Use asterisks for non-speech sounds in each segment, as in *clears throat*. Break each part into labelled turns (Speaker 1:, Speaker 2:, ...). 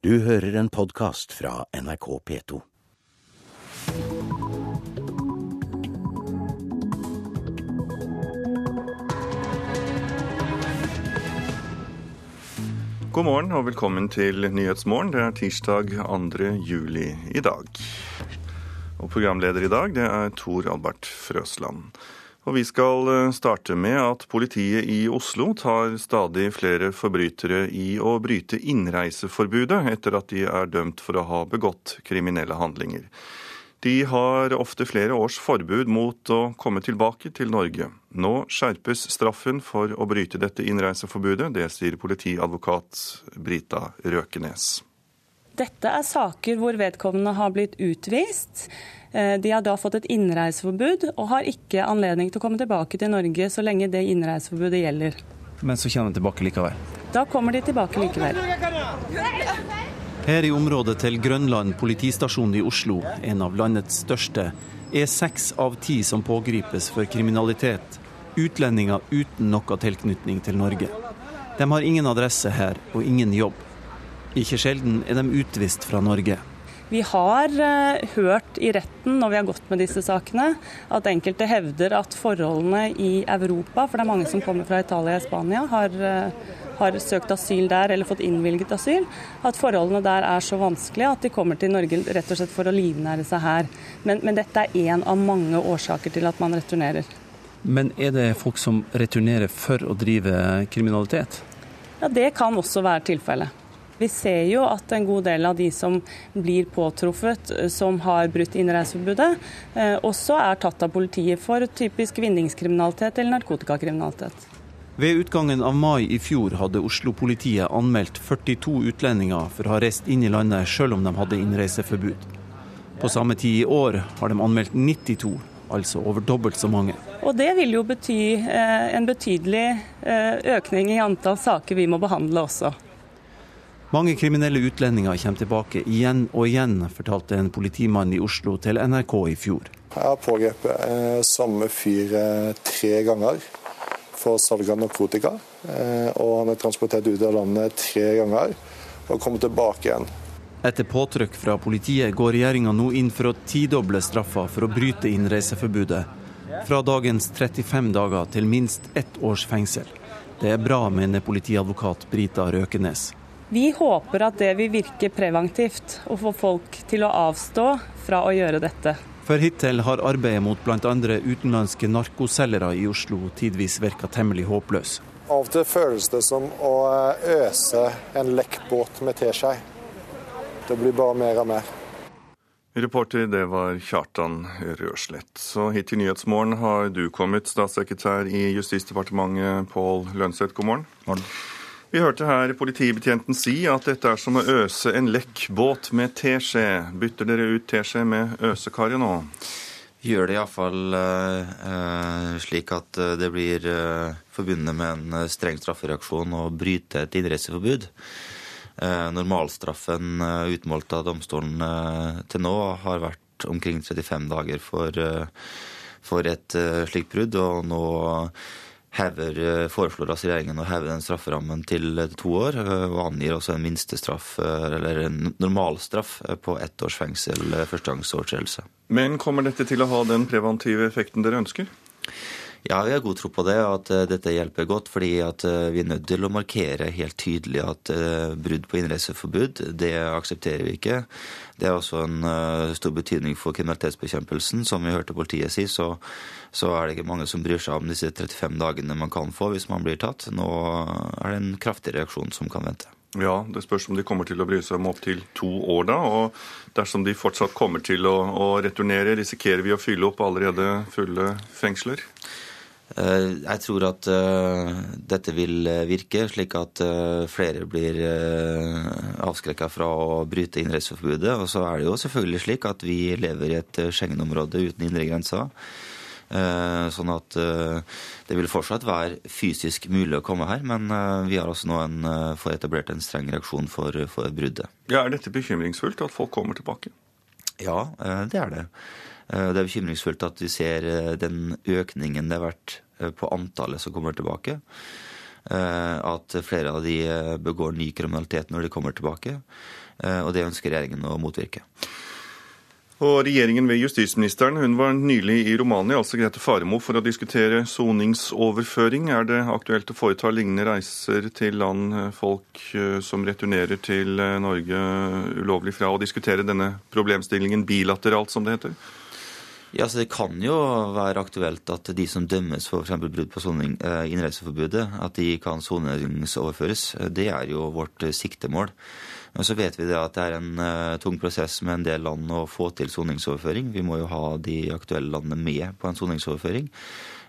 Speaker 1: Du hører en podkast fra NRK P2.
Speaker 2: God morgen og velkommen til Nyhetsmorgen. Det er tirsdag 2. juli i dag. Og programleder i dag det er Tor Albert Frøsland. Og vi skal eh, starte med at politiet i Oslo tar stadig flere forbrytere i å bryte innreiseforbudet etter at de er dømt for å ha begått kriminelle handlinger. De har ofte flere års forbud mot å komme tilbake til Norge. Nå skjerpes straffen for å bryte dette innreiseforbudet. Det sier politiadvokat Brita Røkenes.
Speaker 3: Dette er saker hvor vedkommende har blitt utvist. Eh, de har da fått et innreiseforbud og har ikke anledning til å komme tilbake til Norge så lenge det innreiseforbudet gjelder.
Speaker 4: Men så kommer de tilbake likevel?
Speaker 3: Da kommer de tilbake likevel.
Speaker 4: Her i området til Grønland politistasjon i Oslo, en av landets største, er seks av ti som pågripes for kriminalitet, utlendinger uten noe tilknytning til Norge. De har ingen adresse her og ingen jobb. Ikke sjelden er de utvist fra Norge.
Speaker 3: Vi har uh, hørt i retten når vi har gått med disse sakene, at enkelte hevder at forholdene i Europa, for det er mange som kommer fra Italia og Spania, har uh, har søkt asyl der eller fått innvilget asyl, at forholdene der er så vanskelige at de kommer til Norge rett og slett for å livnære seg her. Men, men dette er én av mange årsaker til at man returnerer.
Speaker 4: Men er det folk som returnerer for å drive kriminalitet?
Speaker 3: Ja, Det kan også være tilfellet. Vi ser jo at en god del av de som blir påtruffet som har brutt innreiseforbudet, eh, også er tatt av politiet for typisk vinningskriminalitet eller narkotikakriminalitet.
Speaker 4: Ved utgangen av mai i fjor hadde Oslo-politiet anmeldt 42 utlendinger for å ha reist inn i landet selv om de hadde innreiseforbud. På samme tid i år har de anmeldt 92, altså over dobbelt så mange.
Speaker 3: Og Det vil jo bety eh, en betydelig eh, økning i antall saker vi må behandle også.
Speaker 4: Mange kriminelle utlendinger kommer tilbake igjen og igjen, fortalte en politimann i Oslo til NRK i fjor.
Speaker 5: Jeg har pågrepet eh, samme fyr tre ganger for salg av narkotika. Eh, og han er transportert ut av landet tre ganger og kommer tilbake igjen.
Speaker 4: Etter påtrykk fra politiet går regjeringa nå inn for å tidoble straffa for å bryte innreiseforbudet. Fra dagens 35 dager til minst ett års fengsel. Det er bra, mener politiadvokat Brita Røkenes.
Speaker 3: Vi håper at det vil virke preventivt å få folk til å avstå fra å gjøre dette.
Speaker 4: For hittil har arbeidet mot bl.a. utenlandske narkoselgere i Oslo tidvis virka temmelig håpløs.
Speaker 5: Av og til føles det som å eh, øse en lekkbåt med teskje. Det blir bare mer og mer.
Speaker 2: Reporter det var Kjartan Røslett. Så hit til Nyhetsmorgen har du kommet, statssekretær i Justisdepartementet Pål Lønseth. God morgen. morgen. Vi hørte her politibetjenten si at dette er som å øse en lekkbåt med teskje. Bytter dere ut teskje med øsekaret nå?
Speaker 6: Gjør det iallfall eh, uh, slik at uh, det blir eh, forbundet med en streng straffereaksjon å bryte et innreiseforbud. normalstraffen utmålt av domstolen til nå har vært omkring 35 dager for, for et slikt brudd, og nå hever, eh, foreslår altså regjeringen å heve den strafferammen til eh, to år, eh, og angir også en minstestraff, eller en normalstraff, på ett års fengsel førstegangsovertredelse.
Speaker 2: Men kommer dette til å ha den preventive effekten dere ønsker?
Speaker 6: Ja, vi har god tro på det, at eh, dette hjelper godt. Fordi eh, vi er nødt til å markere helt tydelig at eh, brudd på innreiseforbud, det aksepterer vi ikke. Det er også en stor betydning for kriminalitetsbekjempelsen. Som vi hørte politiet si, så, så er det ikke mange som bryr seg om disse 35 dagene man kan få hvis man blir tatt. Nå er det en kraftig reaksjon som kan vente.
Speaker 2: Ja, Det spørs om de kommer til å bry seg om opptil to år, da. Og dersom de fortsatt kommer til å, å returnere, risikerer vi å fylle opp allerede fulle fengsler?
Speaker 6: Eh, jeg tror at uh, dette vil eh, virke, slik at flere blir avskrekka fra å bryte innreiseforbudet. Og så er det jo selvfølgelig slik at vi lever i et Schengen-område uten indre grenser. Sånn at det vil fortsatt være fysisk mulig å komme her, men vi har også nå en, får etablert en streng reaksjon for, for bruddet.
Speaker 2: Ja, Er dette bekymringsfullt, at folk kommer tilbake?
Speaker 6: Ja, det er det. Eh, det er bekymringsfullt at vi ser eh, den økningen det har vært eh, på antallet som kommer tilbake. At flere av de begår ny kriminalitet når de kommer tilbake. Og det ønsker regjeringen å motvirke.
Speaker 2: Og regjeringen ved justisministeren hun var nylig i Romania, altså Grete Faremo, for å diskutere soningsoverføring. Er det aktuelt å foreta lignende reiser til land folk som returnerer til Norge ulovlig fra, og diskutere denne problemstillingen bilateralt, som det heter?
Speaker 6: Ja, så Det kan jo være aktuelt at de som dømmes for f.eks. brudd på soning, innreiseforbudet, at de kan soningsoverføres. Det er jo vårt siktemål. Men så vet vi det at det er en uh, tung prosess med en del land å få til soningsoverføring. Vi må jo ha de aktuelle landene med på en soningsoverføring.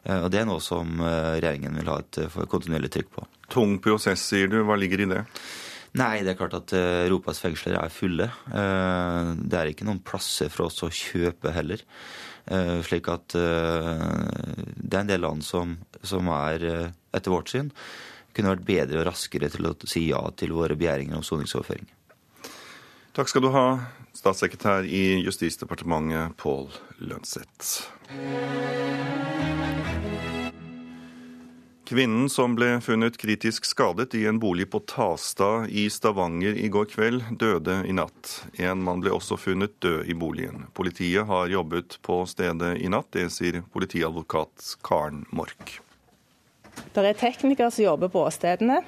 Speaker 6: Og det er noe som regjeringen vil ha et kontinuerlig trykk på.
Speaker 2: Tung prosess, sier du. Hva ligger i det?
Speaker 6: Nei, det er klart at Europas fengsler er fulle. Det er ikke noen plasser for oss å kjøpe heller. Slik at det er en del land som, som er, etter vårt syn, kunne vært bedre og raskere til å si ja til våre begjæringer om soningsoverføring.
Speaker 2: Takk skal du ha, statssekretær i Justisdepartementet Pål Lønseth. Kvinnen som ble funnet kritisk skadet i en bolig på Tastad i Stavanger i går kveld, døde i natt. En mann ble også funnet død i boligen. Politiet har jobbet på stedet i natt, det sier politiadvokat Karen Mork.
Speaker 7: Det er teknikere som jobber på åstedene.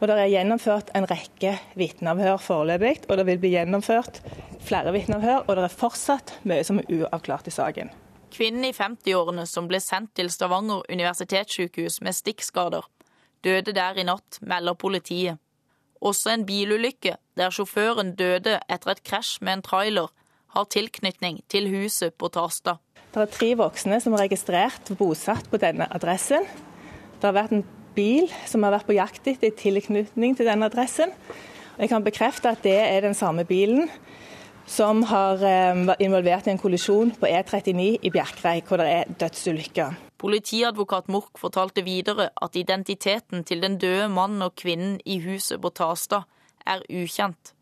Speaker 7: Og det er gjennomført en rekke vitneavhør foreløpig, og det vil bli gjennomført flere vitneavhør. Og det er fortsatt mye som er uavklart i saken.
Speaker 8: Kvinnen i 50-årene som ble sendt til Stavanger universitetssykehus med stikkskader, døde der i natt, melder politiet. Også en bilulykke der sjåføren døde etter et krasj med en trailer, har tilknytning til huset på Tarstad.
Speaker 7: Det er tre voksne som er registrert og bosatt på denne adressen. Det har vært en bil som har vært på jakt etter i tilknytning til denne adressen. Jeg kan bekrefte at det er den samme bilen som har eh, vært involvert i en kollisjon på E39 i Bjerkreim, hvor det er dødsulykker.
Speaker 8: Politiadvokat Mork fortalte videre at identiteten til den døde mannen og kvinnen i huset på Tastad er ukjent,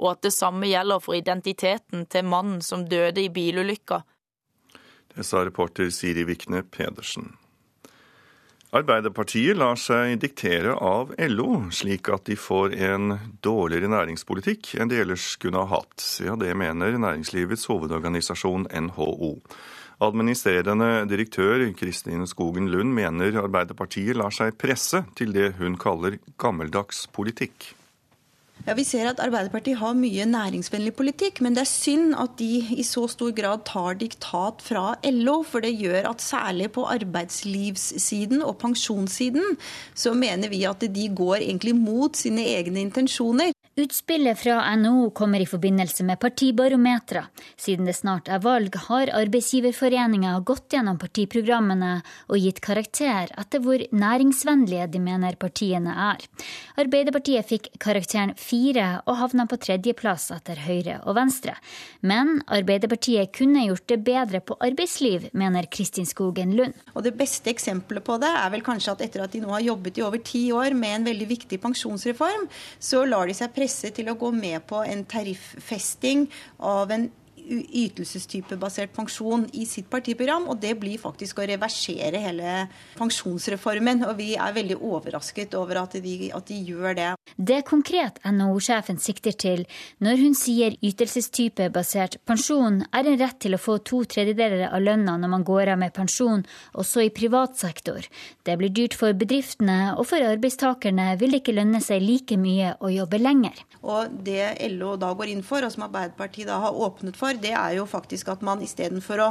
Speaker 8: og at det samme gjelder for identiteten til mannen som døde i bilulykka.
Speaker 2: Det sa reporter Siri Vikne Pedersen. Arbeiderpartiet lar seg diktere av LO, slik at de får en dårligere næringspolitikk enn de ellers kunne ha hatt. Ja, det mener næringslivets hovedorganisasjon NHO. Administrerende direktør Kristin Skogen Lund mener Arbeiderpartiet lar seg presse til det hun kaller gammeldags politikk.
Speaker 9: Ja, Vi ser at Arbeiderpartiet har mye næringsvennlig politikk, men det er synd at de i så stor grad tar diktat fra LO. For det gjør at særlig på arbeidslivssiden og pensjonssiden så mener vi at de går egentlig mot sine egne intensjoner.
Speaker 10: Utspillet fra NHO kommer i forbindelse med partibarometra. Siden det snart er valg, har arbeidsgiverforeninga gått gjennom partiprogrammene og gitt karakter etter hvor næringsvennlige de mener partiene er. Arbeiderpartiet fikk karakteren fire og havna på tredjeplass etter Høyre og Venstre. Men Arbeiderpartiet kunne gjort det bedre på arbeidsliv, mener Kristin Skogen Lund.
Speaker 9: Og Det beste eksempelet på det er vel kanskje at etter at de nå har jobbet i over ti år med en veldig viktig pensjonsreform, så lar de seg presse til å gå med på en tariffesting av en ytelsestypebasert pensjon i sitt partiprogram, og det blir faktisk å reversere hele pensjonsreformen. Og vi er veldig overrasket over at de, at de gjør det.
Speaker 10: Det er konkret NHO-sjefen sikter til når hun sier ytelsestypebasert pensjon er en rett til å få to tredjedeler av lønna når man går av med pensjon, også i privat sektor. Det blir dyrt for bedriftene, og for arbeidstakerne vil det ikke lønne seg like mye å jobbe lenger.
Speaker 9: Og det LO da går inn for, og som Arbeiderpartiet da har åpnet for, det er jo faktisk at man istedenfor å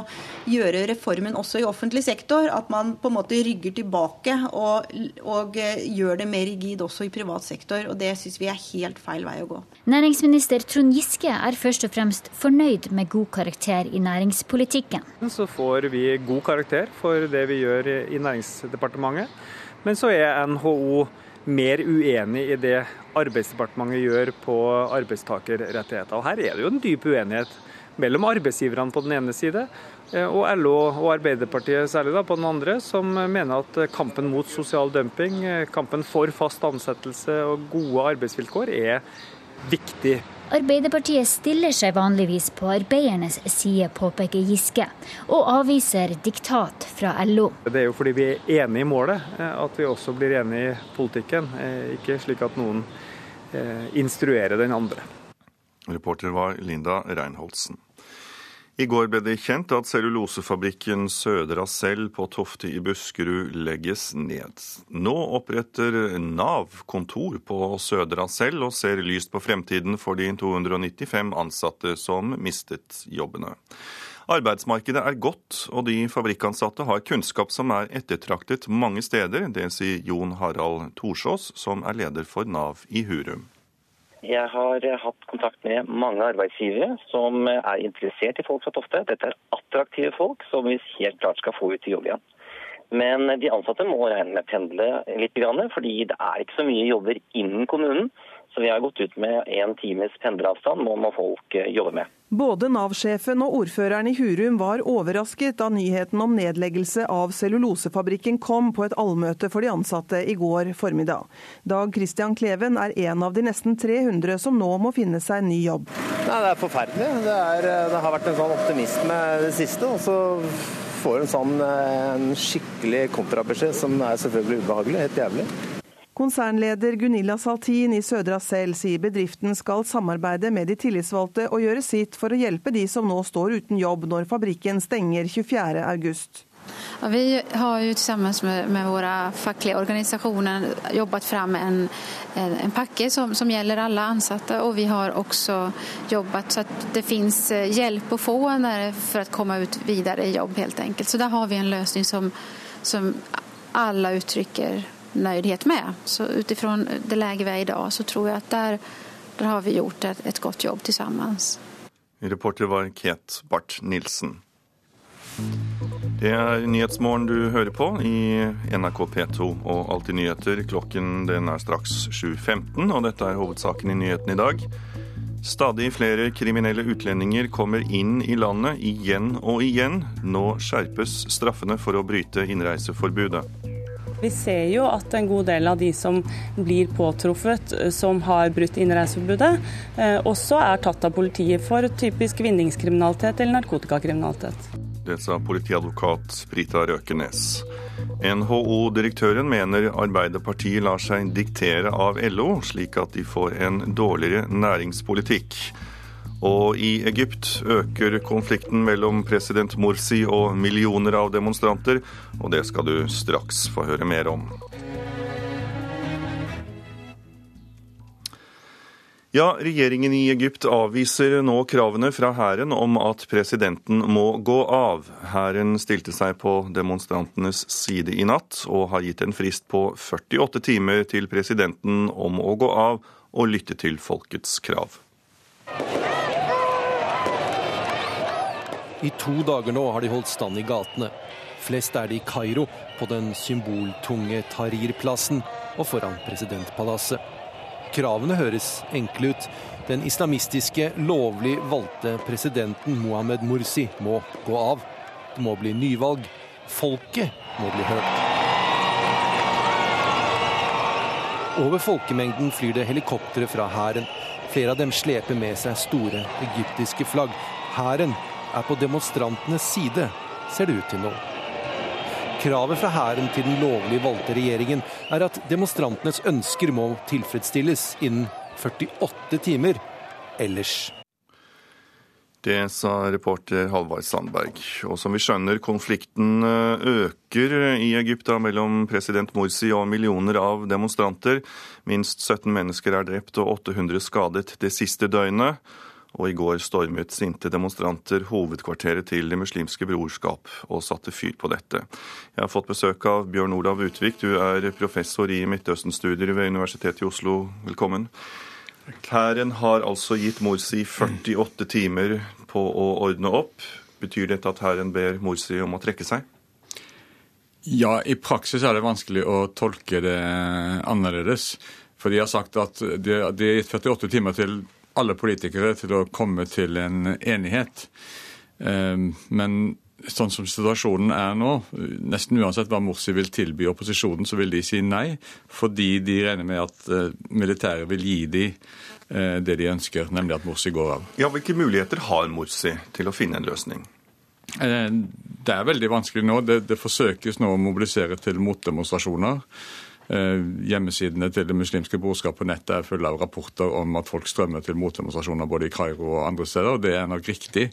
Speaker 9: gjøre reformen også i offentlig sektor, at man på en måte rygger tilbake og, og eh, gjør det mer rigid også i privat sektor. Og det syns vi er helt feil vei å gå.
Speaker 10: Næringsminister Trond Giske er først og fremst fornøyd med god karakter i næringspolitikken.
Speaker 11: Så får vi god karakter for det vi gjør i Næringsdepartementet. Men så er NHO mer uenig i det Arbeidsdepartementet gjør på arbeidstakerrettigheter. Og Her er det jo en dyp uenighet mellom arbeidsgiverne på den ene side eh, og LO og Arbeiderpartiet særlig da, på den andre, som mener at kampen mot sosial dumping, eh, kampen for fast ansettelse og gode arbeidsvilkår er viktig
Speaker 10: Arbeiderpartiet stiller seg vanligvis på arbeidernes side, påpeker Giske, og avviser diktat fra LO.
Speaker 11: Det er jo fordi vi er enige i målet eh, at vi også blir enige i politikken, ikke slik at noen instruerer den andre.
Speaker 2: Reporter var Linda Reinholdsen. I går ble det kjent at cellulosefabrikken Sødra Cell på Tofte i Buskerud legges ned. Nå oppretter Nav kontor på Sødra Cell og ser lyst på fremtiden for de 295 ansatte som mistet jobbene. Arbeidsmarkedet er godt, og de fabrikkansatte har kunnskap som er ettertraktet mange steder. Det sier Jon Harald Torsås, som er leder for Nav i Hurum.
Speaker 12: Jeg har eh, hatt kontakt med mange arbeidsgivere som eh, er interessert i folk fra Tofte. Dette er attraktive folk som vi helt klart skal få ut i jobb igjen. Men de ansatte må regne med å pendle litt, fordi det er ikke så mye jobber innen kommunen. Så vi har gått ut med én times pendleravstand nå må folk eh, jobbe med.
Speaker 13: Både Nav-sjefen og ordføreren i Hurum var overrasket da nyheten om nedleggelse av cellulosefabrikken kom på et allmøte for de ansatte i går formiddag. Dag Christian Kleven er en av de nesten 300 som nå må finne seg ny jobb.
Speaker 14: Nei, det er forferdelig. Det, er, det, har vært en sånn optimisme det siste. og så får en sånn en skikkelig kontrabeskjed som er selvfølgelig ubehagelig. Helt jævlig.
Speaker 13: Konsernleder Gunilla Saltin i Sødra Cell sier bedriften skal samarbeide med de tillitsvalgte og gjøre sitt for å hjelpe de som nå står uten jobb når fabrikken stenger 24.8.
Speaker 15: Ja, vi har jo sammen med, med våre faglige organisasjoner jobbet fram en, en, en pakke som, som, gjelder alle ansatte. Og vi har også jobbet så at det finnes eh, hjelp å få for å komme ut videre i jobb. helt enkelt. Så der har vi en løsning som, som alle uttrykker nøydhet med. Så utifrån det läge vi er i dag så tror jeg at der, der har vi gjort et, et godt jobb sammen.
Speaker 2: Reporter var Ket Barth Nilsen. Det er Nyhetsmorgen du hører på i NRK P2 og Alltid nyheter. Klokken den er straks 7.15, og dette er hovedsaken i nyhetene i dag. Stadig flere kriminelle utlendinger kommer inn i landet igjen og igjen. Nå skjerpes straffene for å bryte innreiseforbudet.
Speaker 3: Vi ser jo at en god del av de som blir påtruffet eh, som har brutt innreiseforbudet, eh, også er tatt av politiet for typisk vinningskriminalitet eller narkotikakriminalitet.
Speaker 2: Det sa politiadvokat Brita Røkenes. NHO-direktøren mener Arbeiderpartiet lar seg diktere av LO, slik at de får en dårligere næringspolitikk. Og i Egypt øker konflikten mellom president Morsi og millioner av demonstranter, og det skal du straks få høre mer om. Ja, regjeringen i Egypt avviser nå kravene fra hæren om at presidenten må gå av. Hæren stilte seg på demonstrantenes side i natt, og har gitt en frist på 48 timer til presidenten om å gå av og lytte til folkets krav.
Speaker 16: I to dager nå har de holdt stand i gatene. Flest er det i Kairo, på den symboltunge Tahrir-plassen og foran presidentpalasset. Kravene høres enkle ut. Den islamistiske, lovlig valgte presidenten Mohammed Mursi må gå av. Det må bli nyvalg. Folket må bli hørt. Over folkemengden flyr det helikoptre fra hæren. Flere av dem sleper med seg store egyptiske flagg. Hæren er på demonstrantenes side, ser det ut til nå. Kravet fra hæren til den lovlig valgte regjeringen er at demonstrantenes ønsker må tilfredsstilles innen 48 timer. Ellers
Speaker 2: det sa reporter Halvard Sandberg. Og som vi skjønner, konflikten eh, øker i Egypt mellom president Morsi og millioner av demonstranter. Minst 17 mennesker er drept og 800 skadet det siste døgnet og i går stormet sinte demonstranter hovedkvarteret til Det muslimske brorskap og satte fyr på dette. Jeg har fått besøk av Bjørn Olav Utvik, du er professor i Midtøsten-studier ved Universitetet i Oslo. Velkommen. Hæren har altså gitt Morsi 48 timer på å ordne opp. Betyr dette at hæren ber Morsi om å trekke seg?
Speaker 17: Ja, i praksis er det vanskelig å tolke det annerledes. For de har sagt at de har gitt 48 timer til alle politikere til å komme til en enighet. Ehm, men sånn som situasjonen er nå, nesten uansett hva Morsi vil tilby opposisjonen, så vil de si nei, fordi de regner med at eh, militæret vil gi dem det de ønsker, nemlig at Morsi går av.
Speaker 2: Ja, Hvilke muligheter har Morsi til å finne en løsning?
Speaker 17: Det er veldig vanskelig nå. Det, det forsøkes nå å mobilisere til motdemonstrasjoner. Hjemmesidene til Det muslimske brorskap på nettet er fulle av rapporter om at folk strømmer til motdemonstrasjoner både i Kairo og andre steder. og Det er nok riktig.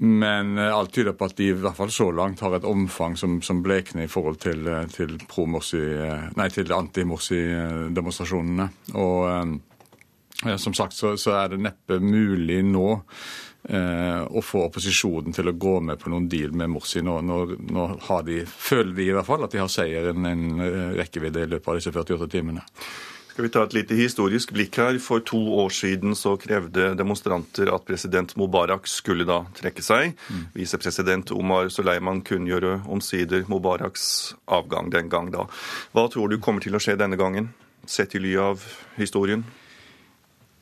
Speaker 17: Men eh, alt tyder på at de i hvert fall så langt har et omfang som, som blekner i forhold til, eh, til, eh, til anti-Morsi-demonstrasjonene. Og eh, som sagt så, så, er det neppe mulig nå eh, å få opposisjonen til å gå med på noen deal med Morsi. Nå, nå, de, føler de i hvert fall at de har seieren en rekkevidde i løpet av disse 48 timene.
Speaker 2: Skal vi ta et lite historisk blikk her? For to år siden så krevde demonstranter at president Mubarak skulle da trekke seg. Mm. Visepresident Omar Soleiman kunngjorde omsider Mubaraks avgang den gang da. Hva tror du kommer til å skje denne gangen, sett i ly av historien?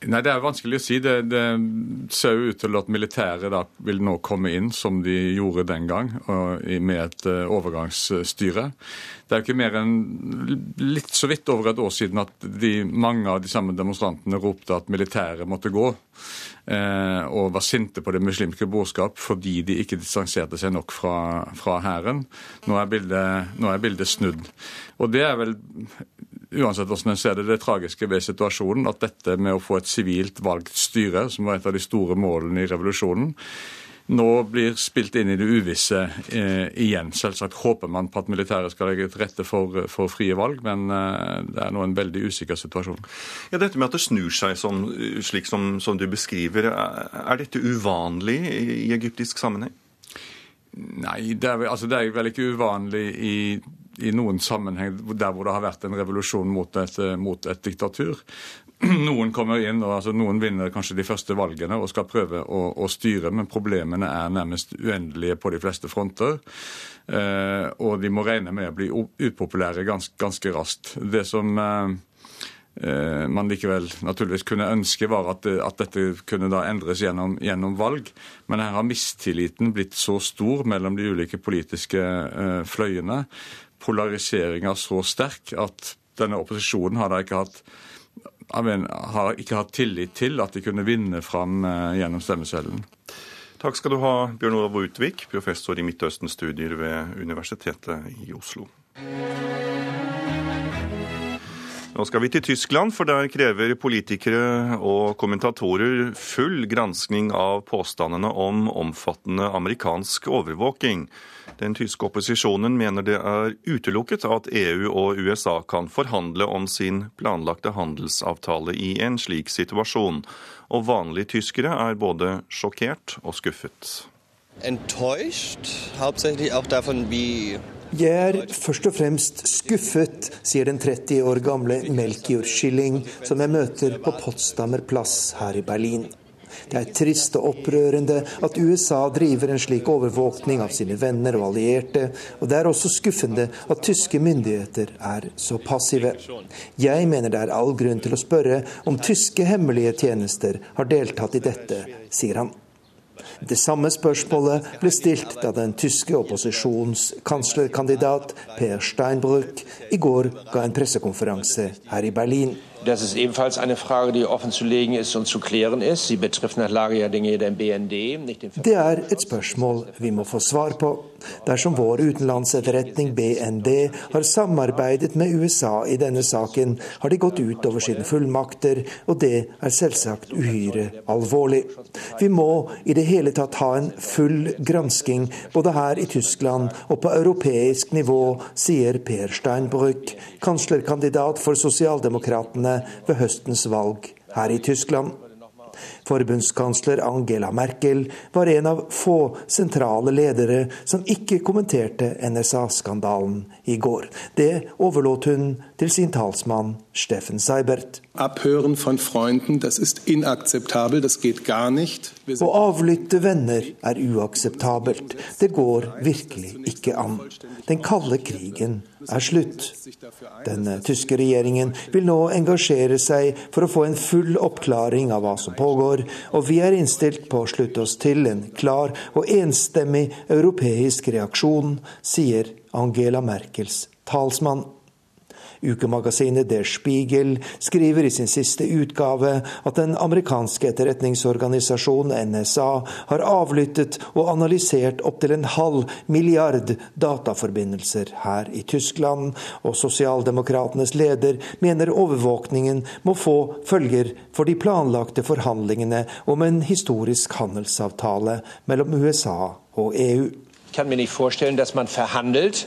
Speaker 17: Nei, Det er vanskelig å si. Det, det ser jo ut til at militæret da vil nå komme inn, som de gjorde den gang, med et eh, overgangsstyre. Det er jo ikke mer enn litt så vidt over et år siden at de, mange av de samme demonstrantene ropte at militæret måtte gå, eh, og var sinte på det muslimske brorskap fordi de ikke distanserte seg nok fra hæren. Nå, nå, er bildet snudd. Og det er vel uansett hvordan en ser det, det tragiske ved situasjonen, at dette med å få et sivilt valgt styre, som var et av de store målene i revolusjonen, nå blir spilt inn i det uvisse eh, igjen. Selvsagt håper man på at militæret skal legge til rette for, for frie valg, men eh, det er nå en veldig usikker situasjon.
Speaker 2: Ja, Dette med at det snur seg som, slik som, som, du beskriver, er dette uvanlig i egyptisk sammenheng?
Speaker 17: Nei, det er, altså, det er vel ikke uvanlig i i noen sammenheng der hvor det har vært en revolusjon mot et, mot et diktatur. *clears throat* Noen kommer inn, og altså, noen vinner kanskje de første valgene og skal prøve å, å styre, men problemene er nærmest uendelige på de fleste fronter. Eh, og de må regne med å bli upopulære ganske, ganske raskt. Det som eh, eh, man likevel naturligvis kunne ønske, var at, at dette kunne da endres gjennom, gjennom, valg. Men her har mistilliten blitt så stor mellom de ulike politiske eh, fløyene polariseringa så sterk at denne opposisjonen har da ikke hatt har ikke hatt tillit til at de kunne vinne fram eh, gjennom stemmeseddelen.
Speaker 2: Takk skal du ha, Bjørn Olav Utvik, professor i Midtøsten-studier ved Universitetet i Oslo. Nå skal vi til Tyskland, for der krever politikere og kommentatorer full granskning av påstandene om omfattende amerikansk overvåking. Den tyske opposisjonen mener det er utelukket at EU og USA kan forhandle om sin planlagte handelsavtale i en slik situasjon. Og vanlige tyskere er både sjokkert og skuffet.
Speaker 18: Jeg er først og fremst skuffet, sier den 30 år gamle Melchior Schilling, som jeg møter på Potsdamer plass her i Berlin. Det er trist og opprørende at USA driver en slik overvåkning av sine venner og allierte, og det er også skuffende at tyske myndigheter er så passive. Jeg mener det er all grunn til å spørre om tyske hemmelige tjenester har deltatt i dette, sier han. Det samme spørsmålet ble stilt da den tyske opposisjonskanslerkandidat Per Steinbrück i går ga en pressekonferanse her i Berlin.
Speaker 19: Das ist ebenfalls eine Frage, die offen zu legen ist und zu klären ist. Sie betrifft nach Lage der Dinge den BND, nicht den
Speaker 18: Det er et spørsmål vi må få svar på. Dersom vår utenlandsetterretning BND har samarbeidet med USA i denne saken, har de gått ut over sine fullmakter, og det er selvsagt uhyre alvorlig. Vi må i det hele tatt ha en full gransking både her i Tyskland og på europeisk nivå, sier Per Steinbrück, kanslerkandidat for Sosialdemokratene ved høstens valg her i Tyskland. Forbundskansler Angela Merkel var en av få sentrale ledere som ikke kommenterte NSA-skandalen i går. Det overlot hun til sin talsmann Steffen Seibert.
Speaker 20: Abhøren von Freunden, das ist inakzeptabel, das geht gar nicht.
Speaker 18: Å avlytte venner er uakseptabelt. Det går virkelig ikke an. Den kalde krigen er slutt. Den tyske regjeringen vil nå engasjere seg for å få en full oppklaring av hva som pågår, og vi er innstilt på å slutte oss til en klar og enstemmig europeisk reaksjon, sier Angela Merkels talsmann. Ukemagasinet Der Spiegel skriver i sin siste utgave at den amerikanske etterretningsorganisasjonen NSA har avlyttet og analysert opptil en halv milliard dataforbindelser her i Tyskland, og sosialdemokratenes leder mener overvåkningen må få følger for de planlagte forhandlingene om en historisk handelsavtale mellom USA og EU.
Speaker 19: Kan man ikke forestille at man forhandlet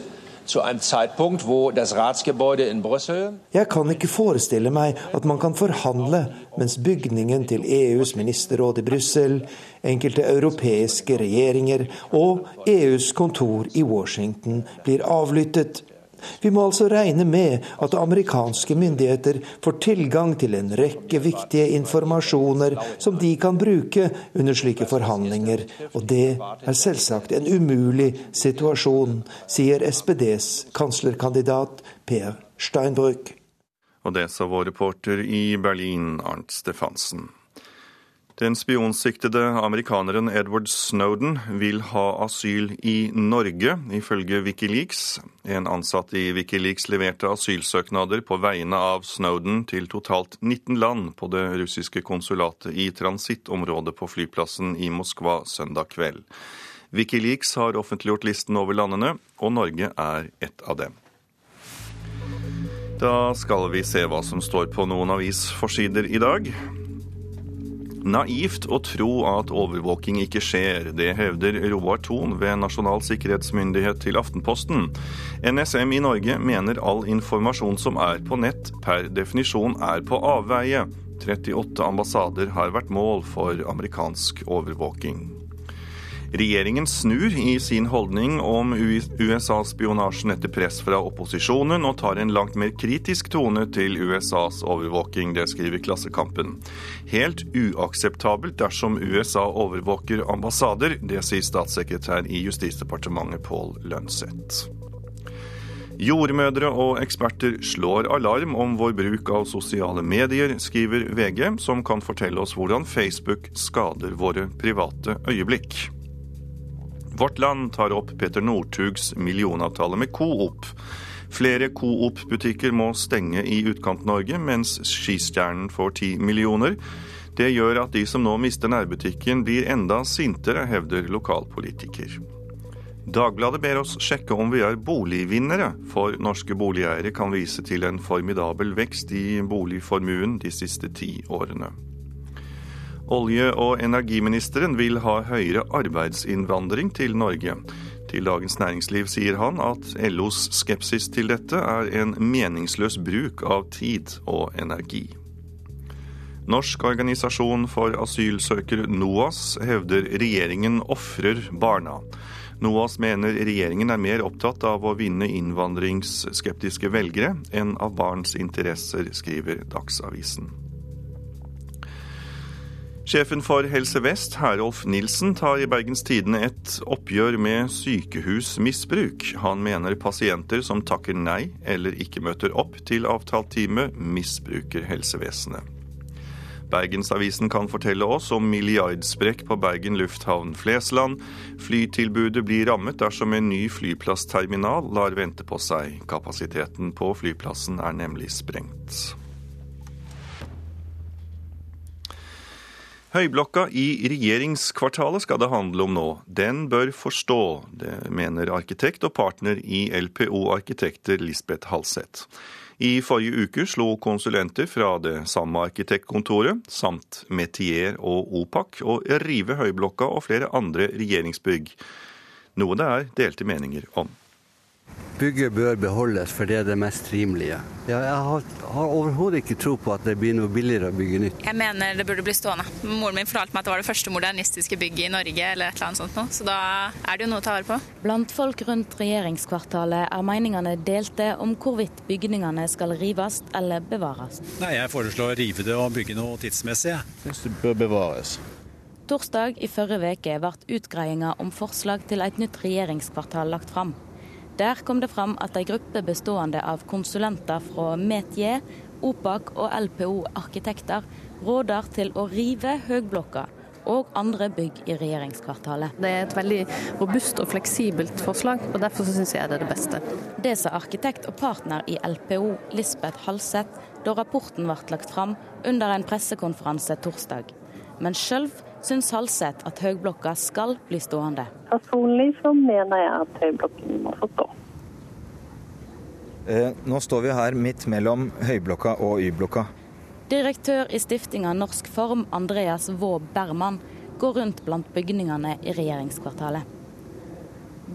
Speaker 18: Jeg kan ikke forestille meg at man kan forhandle mens bygningen til EUs ministerråd i Brussel, enkelte europeiske regjeringer og EUs kontor i Washington blir avlyttet. Vi må altså regne med at amerikanske myndigheter får tilgang til en rekke viktige informasjoner som de kan bruke under slike forhandlinger, og det er selvsagt en umulig situasjon, sier SPDs kanslerkandidat Per Steinbrück.
Speaker 2: Og det sa vår reporter i Berlin, Arnt Stefansen. Den spionsiktede amerikaneren Edward Snowden vil ha asyl i Norge, ifølge Wikileaks. En ansatt i Wikileaks leverte asylsøknader på vegne av Snowden til totalt 19 land på det russiske konsulatet i transittområdet på flyplassen i Moskva søndag kveld. Wikileaks har offentliggjort listen over landene, og Norge er et av dem. Da skal vi se hva som står på noen avisforsider i dag. Naivt å tro at overvåking ikke skjer, det hevder Roar Thon ved Nasjonal sikkerhetsmyndighet til Aftenposten. NSM i Norge mener all informasjon som er på nett per definisjon er på avveie. 38 ambassader har vært mål for amerikansk overvåking. Regjeringen snur i sin holdning om USA-spionasjen etter press fra opposisjonen, og tar en langt mer kritisk tone til USAs overvåking. Det skriver Klassekampen. Helt uakseptabelt dersom USA overvåker ambassader. Det sier statssekretær i Justisdepartementet Pål Lønseth. Jordmødre og eksperter slår alarm om vår bruk av sosiale medier, skriver VG, som kan fortelle oss hvordan Facebook skader våre private øyeblikk. Vårt Land tar opp Peter Northugs millionavtale med Coop. Flere Coop-butikker må stenge i Utkant-Norge, mens Skistjernen får ti millioner. Det gjør at de som nå mister nærbutikken, blir enda sintere, hevder lokalpolitiker. Dagbladet ber oss sjekke om vi er boligvinnere, for norske boligeiere kan vise til en formidabel vekst i boligformuen de siste ti årene. Olje- og energiministeren vil ha høyere arbeidsinnvandring til Norge. Til Dagens Næringsliv sier han at LOs skepsis til dette er en meningsløs bruk av tid og energi. Norsk organisasjon for asylsøkere, NOAS, hevder regjeringen ofrer barna. NOAS mener regjeringen er mer opptatt av å vinne innvandringsskeptiske velgere enn av barns interesser, skriver Dagsavisen. Sjefen for Helse Vest, Herolf Nilsen, tar i Bergens Tidende et oppgjør med sykehusmisbruk. Han mener pasienter som takker nei eller ikke møter opp til avtalt time, misbruker helsevesenet. Bergensavisen kan fortelle oss om milliardsprekk på Bergen lufthavn Flesland. Flytilbudet blir rammet dersom en ny flyplassterminal lar vente på seg. Kapasiteten på flyplassen er nemlig sprengt. Høyblokka i regjeringskvartalet skal det handle om nå. Den bør forstå, det mener arkitekt og partner i LPO Arkitekter Lisbeth Halseth. I forrige uke slo konsulenter fra det samme arkitektkontoret, samt Metier og Opak, å rive Høyblokka og flere andre regjeringsbygg. Noe det er delte meninger om.
Speaker 21: Bygget bør beholdes, for det er det mest rimelige. Ja, jeg har, har overhodet ikke tro på at det blir noe billigere å bygge nytt.
Speaker 22: Jeg mener det burde bli stående. Moren min fortalte meg at det var det første modernistiske bygget i Norge, eller et eller annet sånt noe, så da er det jo noe å ta vare på.
Speaker 23: Blant folk rundt regjeringskvartalet er meningene delte om hvorvidt bygningene skal rives eller bevares.
Speaker 24: Nei, Jeg foreslår å rive det og bygge noe tidsmessig.
Speaker 21: Jeg syns det bør bevares.
Speaker 23: Torsdag i forrige uke ble utgreiinga om forslag til et nytt regjeringskvartal lagt fram. Der kom det fram at ei gruppe bestående av konsulenter fra Metier, OPAK og LPO Arkitekter råder til å rive Høgblokka og andre bygg i regjeringskvartalet.
Speaker 22: Det er et veldig robust og fleksibelt forslag, og derfor syns jeg det er det beste.
Speaker 23: Det sa arkitekt og partner i LPO, Lisbeth Halseth, da rapporten ble lagt fram under en pressekonferanse torsdag. Men sjøl syns Halseth at Høgblokka skal bli stående.
Speaker 25: Personlig så mener jeg at Høyblokken må få stå.
Speaker 26: Eh, nå står vi her midt mellom Høyblokka og Y-blokka.
Speaker 23: Direktør i stiftinga Norsk Form, Andreas Vaa Berman, går rundt blant bygningene i regjeringskvartalet.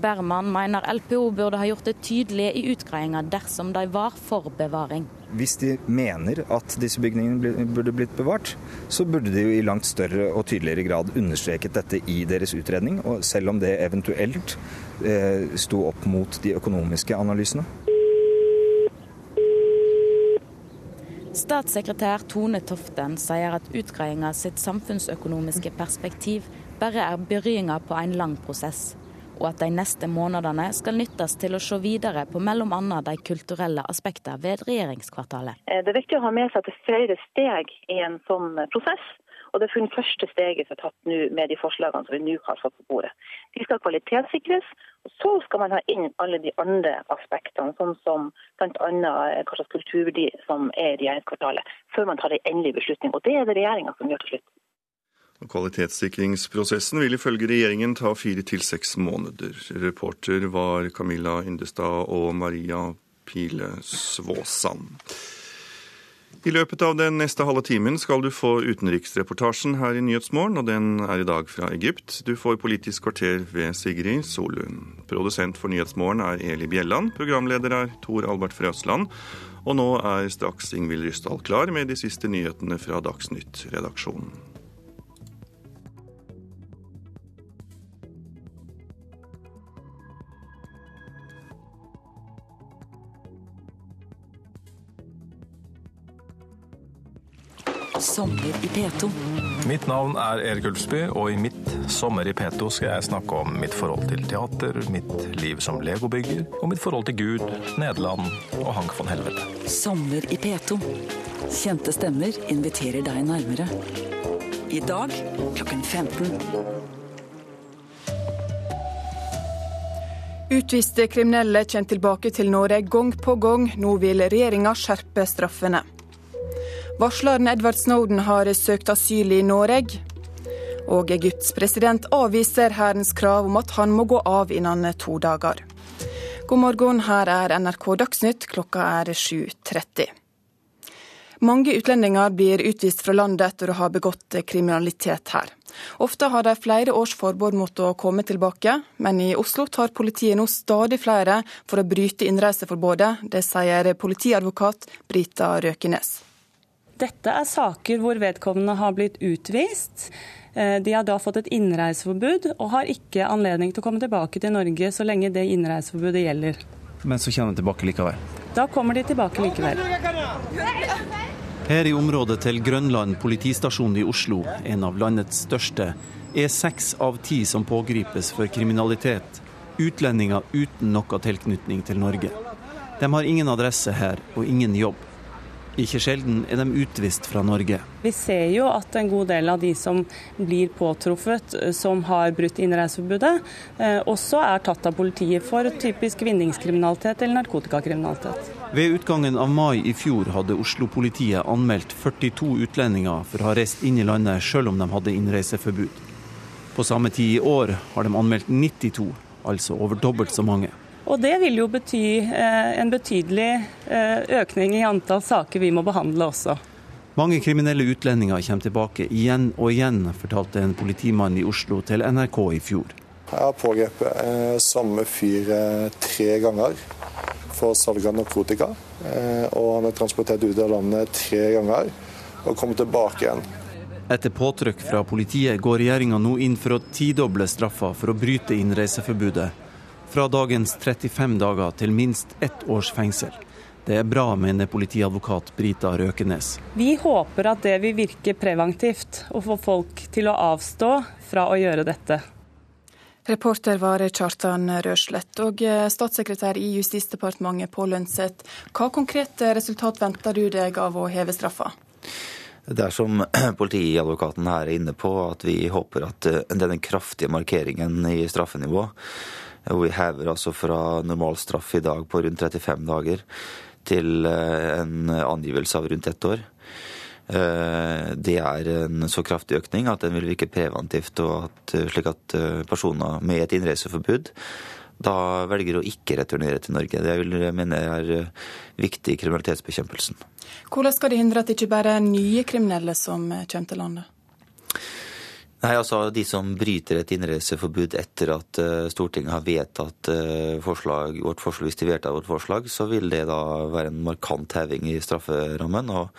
Speaker 23: Berman mener LPO burde ha gjort det tydelig i utgreiinga dersom de var for bevaring.
Speaker 26: Hvis de mener at disse bygningene burde blitt bevart, så burde de jo i langt større og tydeligere grad understreket dette i deres utredning, og selv om det eventuelt eh, sto opp mot de økonomiske analysene.
Speaker 23: Statssekretær Tone Toften sier at utgreiinga sitt samfunnsøkonomiske perspektiv bare er begynnelsen på en lang prosess, og at de neste månedene skal nyttes til å se videre på bl.a. de kulturelle aspektene ved regjeringskvartalet.
Speaker 25: Eh, det er viktig å ha med seg at det er flere steg i en sånn prosess. Og det første steget som er tatt nå med de forslagene som vi nå har fått på bordet. De skal kvalitetssikres, og så skal man ha inn alle de andre aspektene, sånn som bl.a. Eh, hva slags kulturverdi som er i regjeringskvartalet, før man tar en endelig beslutning. Og det er det regjeringa som gjør til slutt.
Speaker 2: Kvalitetssikringsprosessen vil ifølge regjeringen ta fire til seks måneder. Reporter var Camilla Yndestad og Maria Pile Svåsand. I løpet av den neste halve timen skal du få utenriksreportasjen her i Nyhetsmorgen, og den er i dag fra Egypt. Du får Politisk kvarter ved Sigrid Solund. Produsent for Nyhetsmorgen er Eli Bjelland. Programleder er Tor Albert Frøsland. Og nå er straks Ingvild Ryssdal klar med de siste nyhetene fra Dagsnytt-redaksjonen.
Speaker 27: Sommer i P2. Mitt navn er Erik Ulfsby, og i mitt Sommer i P2 skal jeg snakke om mitt forhold til teater, mitt liv som legobygger, og mitt forhold til Gud, Nederland og Hank von Helvete. Sommer i P2. Kjente stemmer inviterer deg nærmere. I dag klokken 15.
Speaker 28: Utviste kriminelle kommer tilbake til Norge gang på gang. Nå vil regjeringa skjerpe straffene. Varsleren Edward Snowden har søkt asyl i Norge. Og Egypts president avviser hærens krav om at han må gå av innen to dager. God morgen, her er NRK Dagsnytt, klokka er 7.30. Mange utlendinger blir utvist fra landet etter å ha begått kriminalitet her. Ofte har de flere års forbud mot å komme tilbake, men i Oslo tar politiet nå stadig flere for å bryte innreiseforbudet. Det sier politiadvokat Brita Røkenes.
Speaker 3: Dette er saker hvor vedkommende har blitt utvist. Eh, de har da fått et innreiseforbud og har ikke anledning til å komme tilbake til Norge så lenge det innreiseforbudet gjelder.
Speaker 4: Men så kommer de tilbake likevel?
Speaker 3: Da kommer de tilbake likevel.
Speaker 4: Her i området til Grønland politistasjon i Oslo, en av landets største, er seks av ti som pågripes for kriminalitet, utlendinger uten noe tilknytning til Norge. De har ingen adresse her og ingen jobb. Ikke sjelden er de utvist fra Norge.
Speaker 3: Vi ser jo at en god del av de som blir påtruffet som har brutt innreiseforbudet, eh, også er tatt av politiet for typisk vinningskriminalitet eller narkotikakriminalitet.
Speaker 4: Ved utgangen av mai i fjor hadde Oslo-politiet anmeldt 42 utlendinger for å ha reist inn i landet selv om de hadde innreiseforbud. På samme tid i år har de anmeldt 92, altså over dobbelt så mange.
Speaker 3: Og det vil jo bety eh, en betydelig eh, økning i antall saker vi må behandle også.
Speaker 4: Mange kriminelle utlendinger kommer tilbake igjen og igjen, fortalte en politimann i Oslo til NRK i fjor.
Speaker 5: Jeg har pågrepet eh, samme fyr tre ganger for salg av narkotika. Og han er transportert ut av landet tre ganger og kommer tilbake igjen.
Speaker 4: Etter påtrykk fra politiet går regjeringa nå inn for å tidoble straffa for å bryte innreiseforbudet fra dagens 35 dager til minst ett års fengsel. Det er bra, mener politiadvokat Brita Røkenes.
Speaker 3: Vi håper at det vil virke preventivt og få folk til å avstå fra å gjøre dette.
Speaker 28: Reporter var Kjartan Røslett. Og eh, statssekretær i Justisdepartementet Pål Lønseth, hva konkrete resultat venter du deg av å heve straffa?
Speaker 6: Det er som *clears throat* politiadvokaten her er inne på, at vi håper at eh, denne kraftige markeringen i straffenivå, vi hever altså fra normalstraff i dag på rundt 35 dager til eh, en angivelse av rundt ett år, eh, det er en så kraftig økning at den vil virke preventivt, at, slik at personer med et innreiseforbud da velger å ikke returnere til Norge. Det vil jeg mene er viktig i kriminalitetsbekjempelsen.
Speaker 28: Hvordan skal de hindre at det ikke bare er nye kriminelle som kommer til landet?
Speaker 6: Nei, altså De som bryter et innreiseforbud etter at uh, Stortinget har vedtatt uh, forslag, vårt forslag, hvis de vedtar vårt forslag, så vil det da være en markant heving i strafferammen. og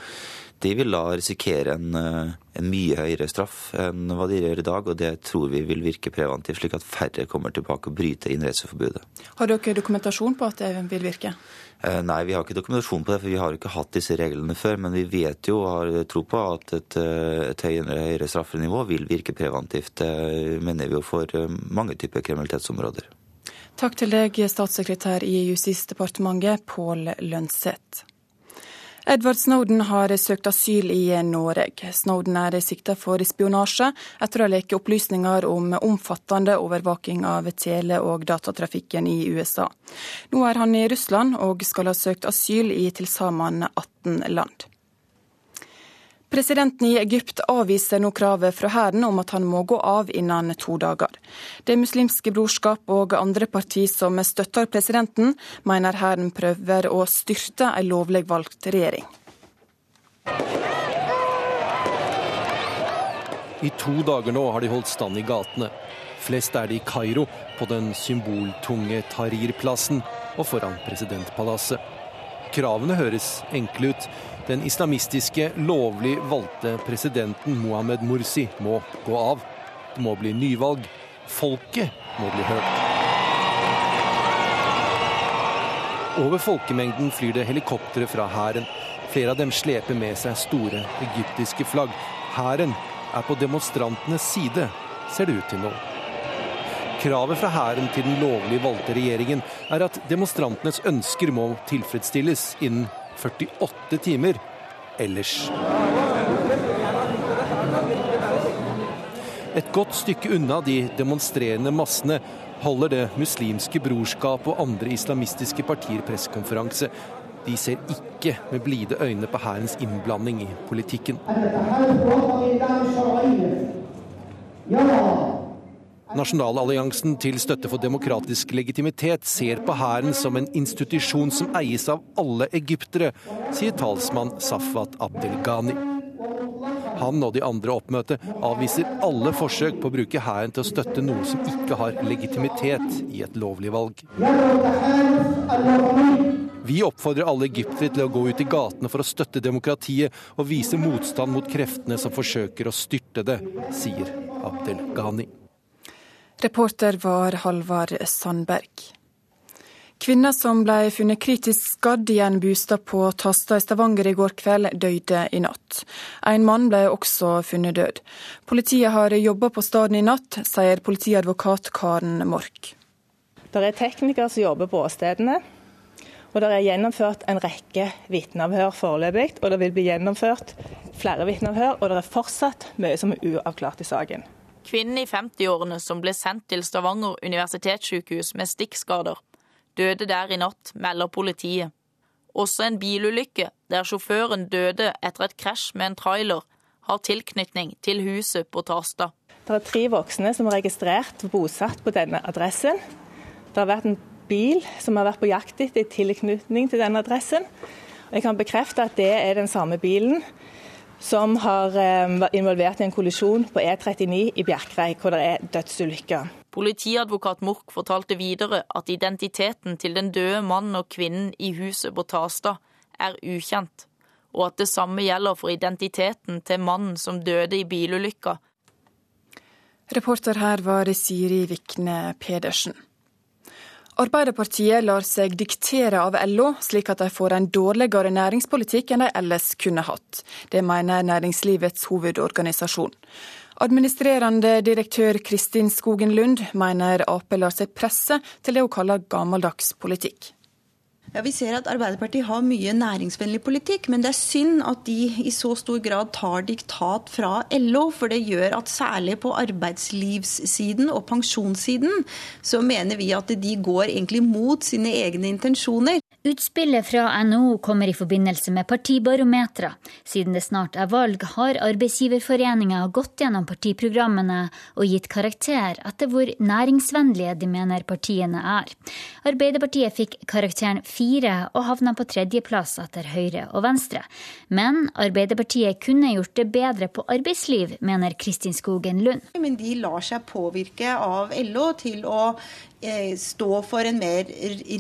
Speaker 6: de vil da risikere en, uh, en, mye høyere straff enn hva de gjør i dag, og det tror vi vil virke preventivt, slik at færre kommer tilbake og bryter innreiseforbudet.
Speaker 28: Har dere dokumentasjon på at det vil virke?
Speaker 6: Eh, nei, vi har ikke dokumentasjon på det, for vi har ikke hatt disse reglene før. Men vi vet jo og har tro på at et, eh, et høyere, høyere straffenivå vil virke preventivt. Det mener vi jo for eh, mange typer kriminalitetsområder.
Speaker 28: Takk til deg, statssekretær i Justisdepartementet, Pål Lønseth. Edward Snowden har søkt asyl i Norge. Snowden er sikta for spionasje etter å leke opplysninger om omfattende overvåking av tele- og datatrafikken i USA. Nå er han i Russland og skal ha søkt asyl i til sammen 18 land. Presidenten i Egypt avviser nå kravet fra hæren om at han må gå av innen to dager. Det muslimske brorskap og andre parti som støtter presidenten, mener hæren prøver å styrte en lovlig valgt regjering.
Speaker 16: I to dager nå har de holdt stand i gatene. Flest er det i Kairo, på den symboltunge Tahrir-plassen og foran presidentpalasset. Kravene høres enkle ut. Den islamistiske, lovlig valgte presidenten Mohammed Mursi må gå av. Det må bli nyvalg. Folket må bli hørt. Over folkemengden flyr det helikoptre fra hæren. Flere av dem sleper med seg store egyptiske flagg. Hæren er på demonstrantenes side, ser det ut til nå. Kravet fra hæren til den lovlig valgte regjeringen er at demonstrantenes ønsker må tilfredsstilles innen 48 timer ellers. Et godt stykke unna de demonstrerende massene holder Det muslimske brorskap og andre islamistiske partier pressekonferanse. De ser ikke med blide øyne på hærens innblanding i politikken. Nasjonalalliansen til støtte for demokratisk legitimitet ser på hæren som en institusjon som eies av alle egyptere, sier talsmann Safwat Abdelghani. Han og de andre oppmøtet avviser alle forsøk på å bruke hæren til å støtte noe som ikke har legitimitet i et lovlig valg. Vi oppfordrer alle egyptere til å gå ut i gatene for å støtte demokratiet og vise motstand mot kreftene som forsøker å styrte det, sier Abdel Ghani.
Speaker 28: Reporter var Halvard Sandberg. Kvinna som ble funnet kritisk skadd i en bostad på Tasta i Stavanger i går kveld, døde i natt. En mann ble også funnet død. Politiet har jobba på stedet i natt, sier politiadvokat Karen Mork.
Speaker 29: Det er teknikere som jobber på åstedene. Og det er gjennomført en rekke vitneavhør foreløpig, og det vil bli gjennomført flere vitneavhør. Og det er fortsatt mye som er uavklart i saken.
Speaker 30: Kvinnen i 50-årene som ble sendt til Stavanger universitetssykehus med stikkskader, døde der i natt, melder politiet. Også en bilulykke der sjåføren døde etter et krasj med en trailer, har tilknytning til huset på Tasta.
Speaker 29: Det er tre voksne som er registrert og bosatt på denne adressen. Det har vært en bil som har vært på jakt etter i tilknytning til denne adressen. Jeg kan bekrefte at det er den samme bilen som har eh, vært involvert i en kollisjon på E39 i Bjerkreim, hvor det er dødsulykker.
Speaker 30: Politiadvokat Mork fortalte videre at identiteten til den døde mannen og kvinnen i huset på Tastad er ukjent, og at det samme gjelder for identiteten til mannen som døde i bilulykka.
Speaker 28: Reporter her var Siri Vikne Pedersen. Arbeiderpartiet lar seg diktere av LO, slik at de får en dårligere næringspolitikk enn de ellers kunne hatt. Det mener næringslivets hovedorganisasjon. Administrerende direktør Kristin Skogen Lund mener Ap lar seg presse til det hun kaller gammeldags politikk.
Speaker 9: Ja, Vi ser at Arbeiderpartiet har mye næringsvennlig politikk, men det er synd at de i så stor grad tar diktat fra LO. For det gjør at særlig på arbeidslivssiden og pensjonssiden så mener vi at de går egentlig mot sine egne intensjoner.
Speaker 10: Utspillet fra NHO kommer i forbindelse med partibarometra. Siden det snart er valg, har arbeidsgiverforeninga gått gjennom partiprogrammene og gitt karakter etter hvor næringsvennlige de mener partiene er. Arbeiderpartiet fikk karakteren fire og havna på tredjeplass etter Høyre og Venstre. Men Arbeiderpartiet kunne gjort det bedre på arbeidsliv, mener Kristin Skogen Lund.
Speaker 9: Men de lar seg påvirke av LO til å stå for en mer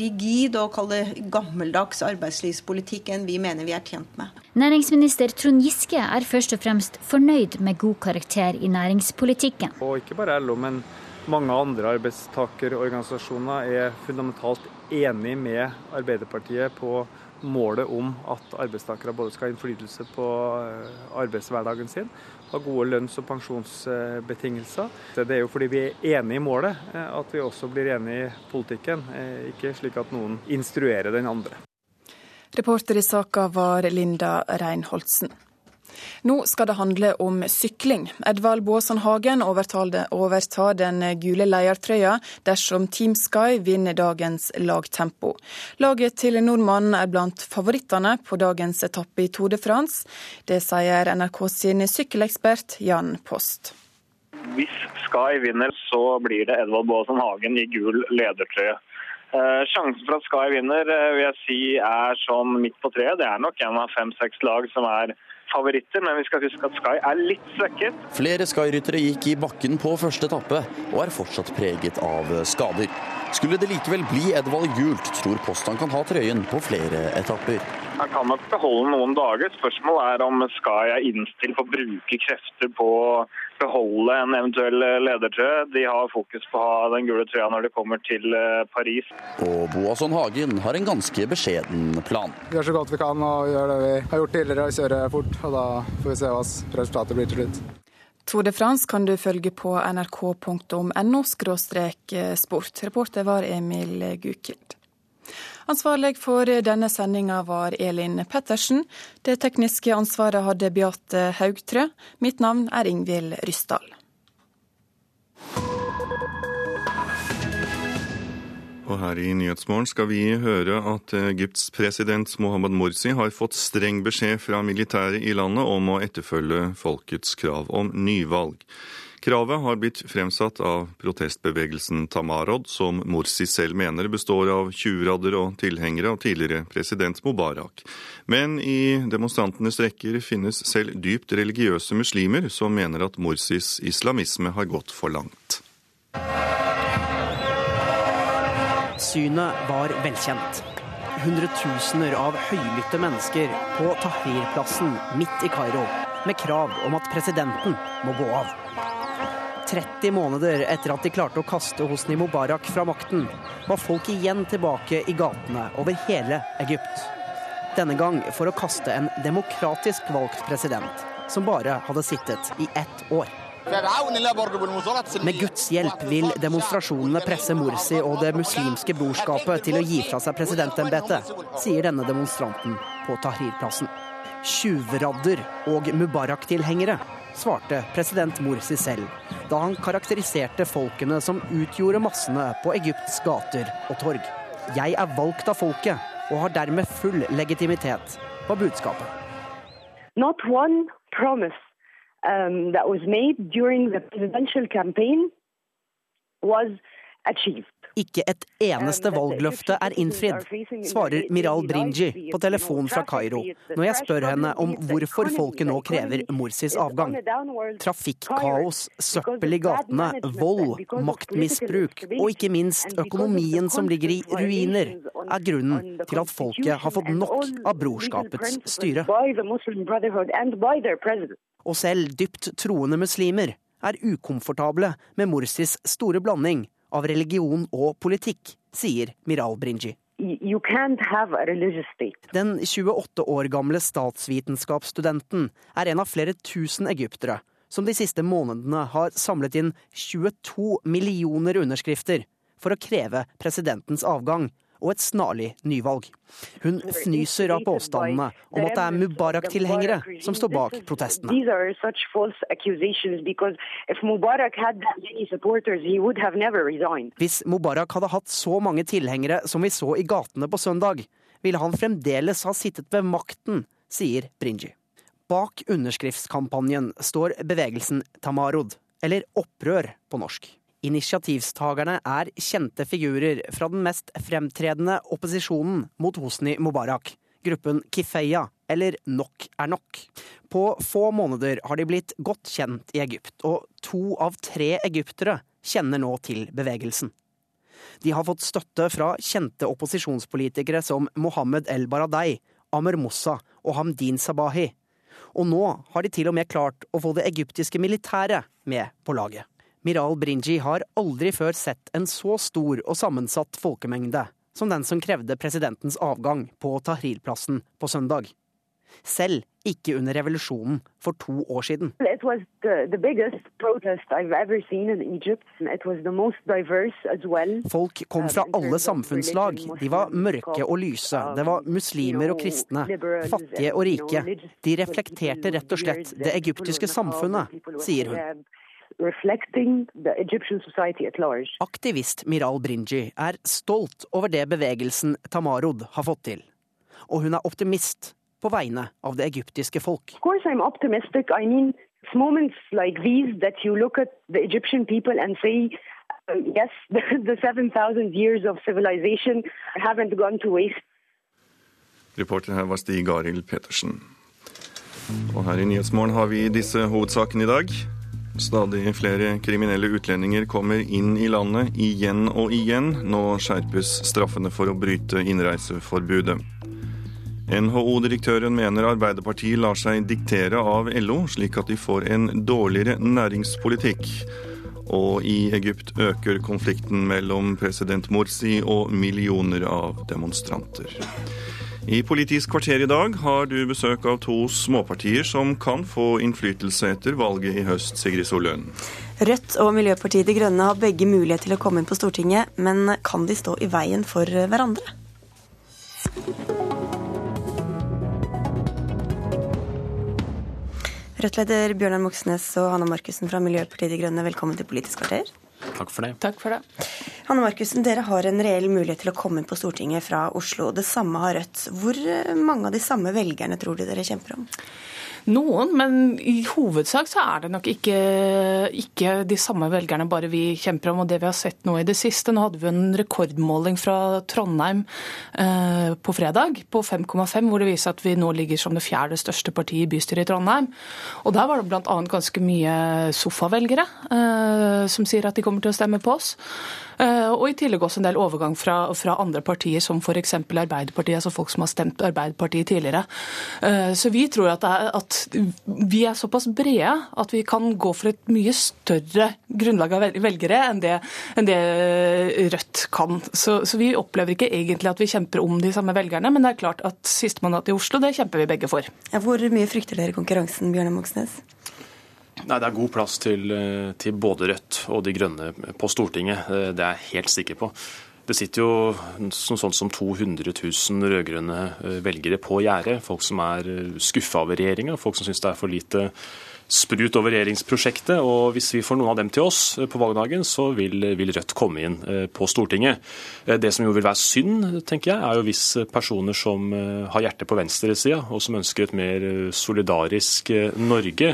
Speaker 9: rigid og kalle gammeldags arbeidslivspolitikk enn vi mener vi er tjent med.
Speaker 10: Næringsminister Trond Giske er først og fremst fornøyd med god karakter i næringspolitikken.
Speaker 11: Og ikke bare LO, men mange andre arbeidstakerorganisasjoner er fundamentalt enig med Arbeiderpartiet på målet om at arbeidstakere både skal ha innflytelse på eh, arbeidshverdagen sin, ha gode lønns- og pensjonsbetingelser. Det er jo fordi vi er enige i målet eh, at vi også blir enige i politikken, eh, ikke slik at noen instruerer den andre.
Speaker 28: Reporter i saka var Linda Reinholdsen. Nå skal det handle om sykling. Edvald Boasson Hagen overtar den gule ledertrøya dersom Team Sky vinner dagens lagtempo. Laget til nordmannen er blant favorittene på dagens etappe i Tour de France. Det sier NRK sin sykkelekspert Jan Post.
Speaker 31: Hvis Sky vinner, så blir det Edvald Boasson Hagen i gul ledertrøye. Eh, sjansen for at Sky vinner eh, vil jeg si er sånn midt på treet. Det er nok en av fem-seks lag som er favoritter, men vi skal huske at Sky er litt svekket.
Speaker 26: Flere Sky-ryttere gikk i bakken på første etappe, og er fortsatt preget av skader. Skulle det likevel bli Edvald gult, tror Post han kan ha trøyen på flere etapper.
Speaker 31: Han kan nok beholde noen dager. Spørsmålet er om Sky er innstilt på å bruke krefter på beholde en eventuell ledertrøye. De har fokus på å ha den gule trøya når de kommer til eh, Paris.
Speaker 26: Og Boasson Hagen har en ganske beskjeden plan.
Speaker 32: Vi gjør så godt vi kan og gjør det vi har gjort tidligere, og kjører fort. Og da får vi se hva resultatet blir til slutt.
Speaker 28: Tour de France kan du følge på nrk.no sport. Reporter var Emil Gukild. Ansvarlig for denne sendinga var Elin Pettersen. Det tekniske ansvaret hadde Beate Haugtrø. Mitt navn er Ingvild Ryssdal.
Speaker 2: Og her i Nyhetsmorgen skal vi høre at Egypts president Mohammed Morsi har fått streng beskjed fra militæret i landet om å etterfølge folkets krav om nyvalg. Kravet har blitt fremsatt av protestbevegelsen Tamarod, som Morsi selv mener består av tjuvradder og tilhengere av tidligere president Mubarak. Men i demonstrantenes rekker finnes selv dypt religiøse muslimer som mener at Morsis islamisme har gått for langt.
Speaker 33: Synet var velkjent. Hundretusener av høylytte mennesker på Tahrir-plassen midt i Kairo med krav om at presidenten må gå av. 30 måneder etter at de klarte å kaste Hosni Mubarak fra makten, var folk igjen tilbake i gatene over hele Egypt. Denne gang for å kaste en demokratisk valgt president, som bare hadde sittet i ett år. Med Guds hjelp vil demonstrasjonene presse Morsi og det muslimske brorskapet til å gi fra seg presidentembetet, sier denne demonstranten på Tahrir-plassen. Tjuvradder og Mubarak-tilhengere svarte president Morsi selv da han karakteriserte folkene som utgjorde massene på Egypts gater og torg. Jeg er valgt av folket og har dermed full legitimitet, var budskapet.
Speaker 34: Not one promise um, that was made during the presidential campaign was.
Speaker 33: Ikke et eneste valgløfte er innfridd, svarer Miral Brinji på telefon fra Kairo når jeg spør henne om hvorfor folket nå krever Morsis avgang. Trafikkaos, søppel i gatene, vold, maktmisbruk og ikke minst økonomien som ligger i ruiner, er grunnen til at folket har fått nok av brorskapets styre. Og selv dypt troende muslimer er ukomfortable med Morsis store blanding av religion og politikk, sier Miral Brinji. Den 28 år gamle statsvitenskapsstudenten er en av flere tusen egyptere som de siste månedene har samlet inn 22 millioner underskrifter for å kreve presidentens avgang og et snarlig nyvalg. Hun fnyser av påstandene om at det er Mubarak-tilhengere som står bak protestene. Hvis Mubarak hadde hatt så mange tilhengere som vi så i gatene på søndag, ville han fremdeles ha sittet ved makten, sier Brinji. Bak underskriftskampanjen står bevegelsen Tamarod, eller Opprør på norsk. Initiativstagerne er kjente figurer fra den mest fremtredende opposisjonen mot Hosni Mubarak, gruppen Kifeya, eller Nok er nok. På få måneder har de blitt godt kjent i Egypt, og to av tre egyptere kjenner nå til bevegelsen. De har fått støtte fra kjente opposisjonspolitikere som Mohammed El Baradei, Amer Moussa og Hamdin Sabahi. Og nå har de til og med klart å få det egyptiske militæret med på laget. Miral Brinji har aldri før sett en så stor og sammensatt folkemengde som den som krevde presidentens avgang på Tahrir-plassen på søndag. Selv ikke under revolusjonen for to år siden. Folk kom fra alle samfunnslag. De var mørke og lyse. Det var muslimer og kristne, fattige og rike. De reflekterte rett og slett det egyptiske samfunnet, sier hun. Aktivist Miral Brinji er stolt over det bevegelsen Tamarod har fått til. Og hun er optimist på vegne av det egyptiske folk. I mean, like say, uh, yes, *laughs* the, the 7,000 years of civilization haven't gone to waste.
Speaker 2: Reporter her var Stig Arild Petersen. Og her i Nyhetsmorgen har vi disse hovedsakene i dag. Stadig flere kriminelle utlendinger kommer inn i landet igjen og igjen. Nå skjerpes straffene for å bryte innreiseforbudet. NHO-direktøren mener Arbeiderpartiet lar seg diktere av LO, slik at de får en dårligere næringspolitikk. Og i Egypt øker konflikten mellom president Morsi og millioner av demonstranter. I Politisk kvarter i dag har du besøk av to småpartier som kan få innflytelse etter valget i høst, Sigrid Solløen.
Speaker 35: Rødt og Miljøpartiet De Grønne har begge mulighet til å komme inn på Stortinget, men kan de stå i veien for hverandre? Rødt-leder Bjørnar Moxnes og Hanna Markussen fra Miljøpartiet De Grønne, velkommen til Politisk kvarter.
Speaker 36: Takk for det.
Speaker 35: Takk for det. Hanne Markussen, dere har en reell mulighet til å komme inn på Stortinget fra Oslo. Det samme har Rødt. Hvor mange av de samme velgerne tror du dere kjemper om?
Speaker 36: Noen, men i hovedsak så er det nok ikke, ikke, de samme velgerne bare vi kjemper om. Og det vi har sett nå i det siste Nå hadde vi en rekordmåling fra Trondheim eh, på fredag på 5,5, hvor det viser at vi nå ligger som det fjerde største partiet i bystyret i Trondheim. Og der var det bl.a. ganske mye sofavelgere eh, som sier at de kommer til å stemme på oss. Eh, og i tillegg også en del overgang fra, fra andre partier, som f.eks. Arbeiderpartiet, altså folk som har stemt Arbeiderpartiet tidligere. Eh, så vi tror at, er, at, vi er såpass brede at vi kan gå for et mye større grunnlag av velgere enn det, enn det Rødt kan. Så, så, vi opplever ikke egentlig at vi kjemper om de samme velgerne, men det er klart at sistemann i Oslo, det kjemper vi begge for.
Speaker 35: Hvor mye frykter dere konkurransen, Bjørnar Moxnes?
Speaker 36: Nei, Det er god plass til, eh, til, både Rødt og De Grønne på Stortinget. Eh, det er jeg helt sikker på. Det sitter jo sånn som 200 000 rød-grønne eh, velgere på gjerdet. Folk som er skuffa over regjeringa, folk som syns det er for lite sprut over regjeringsprosjektet. Og hvis vi får noen av dem til oss eh, på valgdagen, så vil, vil, Rødt komme inn eh, på Stortinget. Eh, det som jo vil være synd, tenker jeg, er jo hvis personer som har hjertet på venstresida, og som ønsker et mer solidarisk Norge,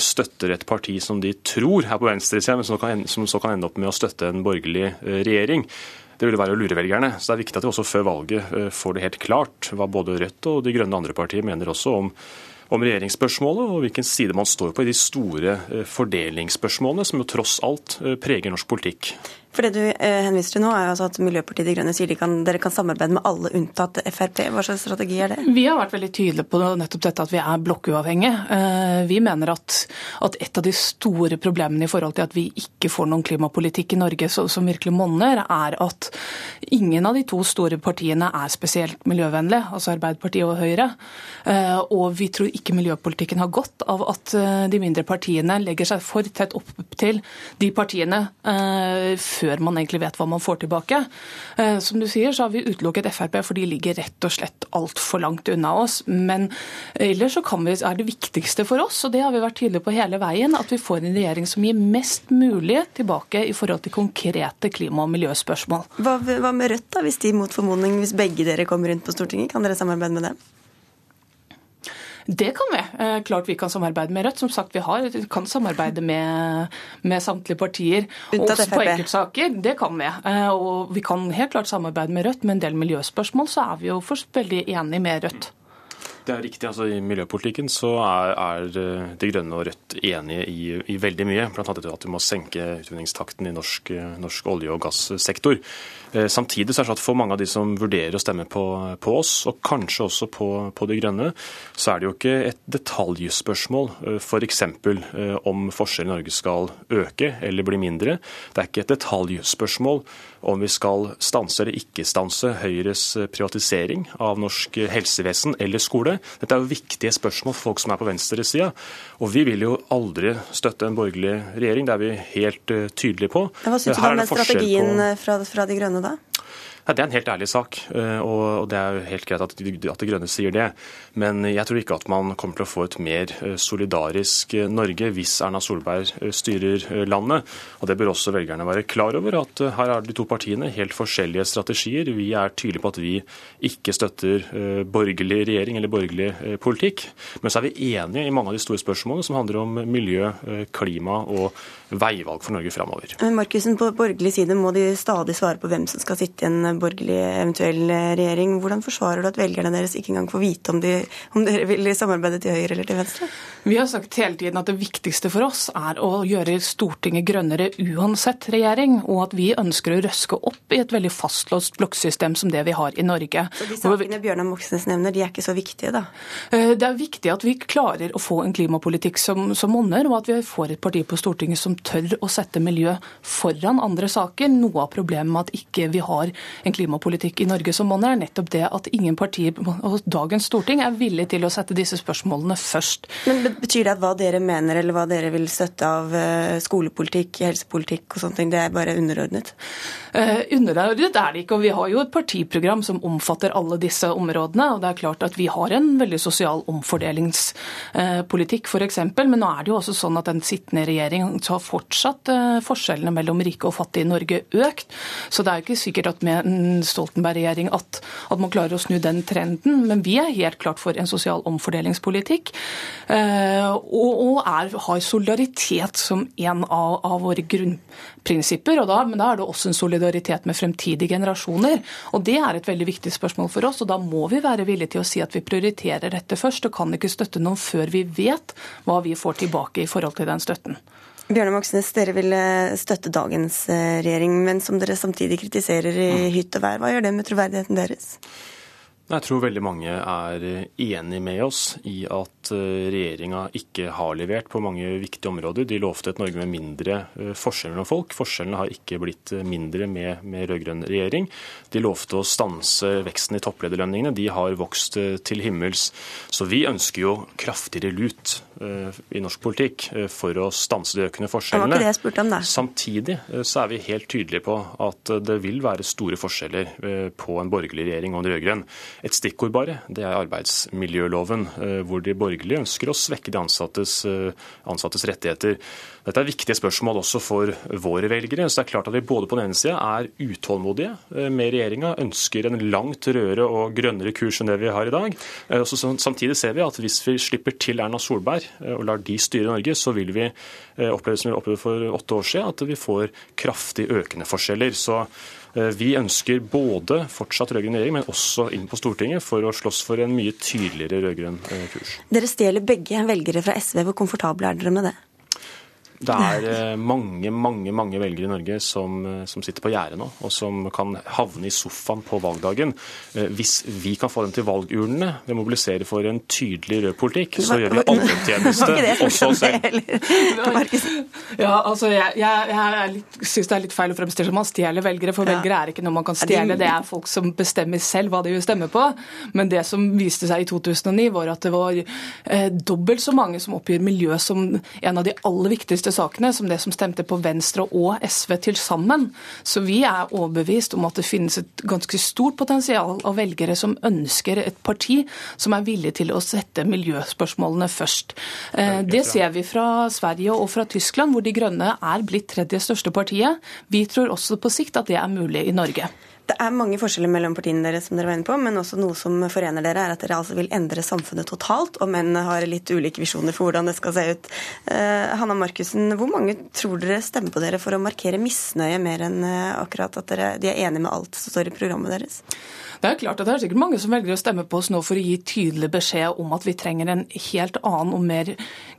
Speaker 36: støtter et parti som de tror er på venstresida, men som så kan ende opp med å støtte en borgerlig regjering. Det ville være å lure velgerne. Så det er viktig at vi også før valget får det helt klart hva både Rødt og De grønne andre partier mener også om om regjeringsspørsmålet og hvilken side man står på i de store eh, fordelingsspørsmålene, som jo tross alt eh, preger norsk politikk.
Speaker 35: For Det du eh, henviser til nå, er altså at Miljøpartiet De Grønne sier de kan, dere kan samarbeide med alle unntatt Frp. Hva slags strategi er det?
Speaker 36: Vi har vært veldig tydelige på nettopp dette at vi er blokkuavhengige. Eh, vi mener at, at, et av de store problemene i forhold til at vi ikke får noen klimapolitikk i Norge som virkelig monner, er at ingen av de to store partiene er spesielt miljøvennlige, altså Arbeiderpartiet og Høyre. Eh, og vi tror ikke miljøpolitikken har godt av at de mindre partiene legger seg for tett opp til de partiene
Speaker 37: før man egentlig vet hva man får tilbake. Eh, som du sier, så har vi utelukket Frp, for de ligger rett og slett altfor langt unna oss. Men ellers så vi, er det viktigste for oss, og det har vi vært tydelige på hele veien, at vi får en regjering som gir mest mulig tilbake i forhold til konkrete klima- og miljøspørsmål.
Speaker 35: Hva, hva med Rødt, da, hvis de mot formodning, hvis begge dere kommer rundt på Stortinget? Kan dere samarbeide med dem?
Speaker 37: Det kan vi. Eh, klart vi kan samarbeide med Rødt. Som sagt, vi har, kan samarbeide med, med samtlige partier. Også på enkeltsaker. Det kan vi. Eh, og vi kan helt klart samarbeide med Rødt, med en del miljøspørsmål så er vi jo veldig enige med Rødt.
Speaker 36: Det er riktig. altså I miljøpolitikken så er, er eh, De Grønne og Rødt enige i, i veldig mye. Annet at vi må senke utvinningstakten i norsk, norsk olje- og gassektor. Eh, samtidig så er det sånn at for mange av de som vurderer å stemme på, på oss, og kanskje også på, på, De Grønne, så er det jo ikke et detaljspørsmål f.eks. Eh, for om forskjellen i Norge skal øke eller bli mindre. Det er ikke et detaljspørsmål om vi skal stanse eller ikke stanse Høyres privatisering av norsk helsevesen eller skole. Dette er jo viktige spørsmål for folk som er på venstresida. Og vi vil jo aldri støtte en borgerlig regjering, det er vi helt tydelige på.
Speaker 35: Hva syns du om den strategien på... fra, fra De Grønne? da?
Speaker 36: Ja, det er en helt ærlig sak, eh, og det er jo helt greit at De, Grønne sier det. Men jeg tror ikke at man kommer til å få et mer eh, solidarisk eh, Norge hvis Erna Solberg styrer landet. Og Det bør også velgerne være klar over, at her er de to partiene helt forskjellige strategier. Vi er tydelige på at vi ikke støtter borgerlig regjering eller borgerlig politikk. Men så er vi enige i mange av de store spørsmålene som handler om miljø, klima og veivalg for Norge framover.
Speaker 35: Markusen, på borgerlig side må de stadig svare på hvem som skal sitte i en borgerlig eventuell regjering. Hvordan forsvarer du at velgerne deres ikke engang får vite om, de, om dere vil samarbeide til høyre eller til venstre?
Speaker 37: Vi har sagt hele tiden at det viktigste for oss er å gjøre Stortinget grønnere uansett regjering, og at vi ønsker å røske opp i et veldig fastlåst blokksystem som det vi har i Norge.
Speaker 35: Så de sakene Bjørnar Moxnes nevner, de er ikke så viktige, da?
Speaker 37: Eh, det er viktig at vi klarer å få en klimapolitikk som, som monner, og at vi får et parti på Stortinget som tør å sette miljø foran andre saker. Noe av problemet med at ikke vi har en klimapolitikk i Norge som monner, er nettopp det at ingen partier og dagens storting er villig til å sette disse spørsmålene først.
Speaker 35: Men Betyr det at hva dere mener eller hva dere vil støtte av eh, skolepolitikk, helsepolitikk og sånne ting, det er bare underordnet?
Speaker 37: Eh, underordnet er det ikke. og Vi har jo et partiprogram som omfatter alle disse områdene. og det er klart at Vi har en veldig sosial omfordelingspolitikk f.eks. Men nå er det jo også sånn at den sittende regjering har fortsatt uh, forskjellene mellom rike og fattige i Norge økt. Så det er jo ikke sikkert at med Stoltenberg-regjering at, at, man klarer å snu den trenden. Men vi er helt klart for en sosial omfordelingspolitikk. og, og er, har solidaritet som en av, av våre grunnprinsipper. Da, men da er det også en solidaritet med fremtidige generasjoner. Og Det er et veldig viktig spørsmål for oss, og da må vi være villige til å si at vi prioriterer dette først, og kan ikke støtte noen før vi vet hva vi får tilbake i forhold til den støtten.
Speaker 35: Bjørnar Moxnes, dere vil støtte dagens eh, regjering, men som dere samtidig kritiserer i mm. hytt og vær. Hva gjør det med troverdigheten deres?
Speaker 36: Jeg tror veldig mange er enig med oss i at eh, regjeringa ikke har levert på mange viktige områder. De lovte et Norge med mindre eh, forskjeller mellom folk. Forskjellene har ikke blitt eh, mindre med, med rød-grønn regjering. De lovte å stanse veksten i topplederlønningene. De har vokst til himmels. Så vi ønsker jo kraftigere lut i norsk politikk for å stanse de økende forskjellene.
Speaker 35: Det var ikke det jeg spurte om, da.
Speaker 36: Samtidig så er vi helt tydelige på at det vil være store forskjeller på en borgerlig regjering og en rød-grønn. Et stikkord bare, det er arbeidsmiljøloven, eh, hvor de borgerlige ønsker å svekke de ansattes, eh, ansattes rettigheter. Dette er viktige spørsmål også for våre velgere. så det er klart at Vi både på den ene sida er utålmodige eh, med regjeringa, ønsker en langt rødere og grønnere kurs enn det vi har i dag. Samtidig ser vi at hvis vi slipper til Erna Solberg og lar de styre Norge, så vil vi oppleve som vi opplevde for åtte år siden, at vi får kraftig økende forskjeller. Så Eh, vi ønsker både fortsatt rød-grønn regjering, men også inn på Stortinget for å slåss for en mye tydeligere rød-grønn eh, kurs.
Speaker 35: Dere stjeler begge velgere fra SV. Hvor komfortable er dere med det?
Speaker 36: Det er eh, mange mange, mange velgere i Norge som, eh, som sitter på gjerdet nå, og som kan havne i sofaen på valgdagen. Eh, hvis vi kan få dem til valgurnene ved å mobilisere for en tydelig rød politikk, så gjør vi alle en tjeneste, også oss selv.
Speaker 37: Ja, altså, jeg, jeg, jeg syns det er litt feil å fremstille som man stjeler velgere, for velgere er ikke noe man kan stjele. Det er folk som bestemmer selv hva de vil stemme på. Men det som viste seg i 2009, var at det var eh, dobbelt så mange som oppgir miljø som en av de aller viktigste disse sakene som det som stemte på Venstre og SV til sammen. Så vi er overbevist om at det finnes et ganske stort potensial av velgere som ønsker et parti som er villig til å sette miljøspørsmålene først. Eh, det ser vi fra Sverige og fra Tyskland, hvor De Grønne er blitt tredje største partiet. Vi tror også på sikt at det er mulig i Norge.
Speaker 35: Det er mange forskjeller mellom partiene deres, som dere var inne på, men også noe som forener dere, er at dere altså vil endre samfunnet totalt, og menn har litt ulike visjoner for hvordan det skal se ut. Uh, Hanna Markussen, hvor mange tror dere stemmer på dere for å markere misnøye mer enn uh, akkurat at dere, de er enige med alt som står i programmet deres?
Speaker 37: Det er klart at det er sikkert mange som velger å stemme på oss nå for å gi tydelig beskjed om at vi trenger en helt annen og mer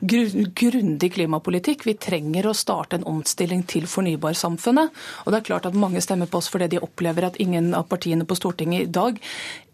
Speaker 37: grundig klimapolitikk. Vi trenger å starte en omstilling til fornybarsamfunnet. Og det er klart at mange stemmer på oss fordi de opplever at ingen av partiene på Stortinget i dag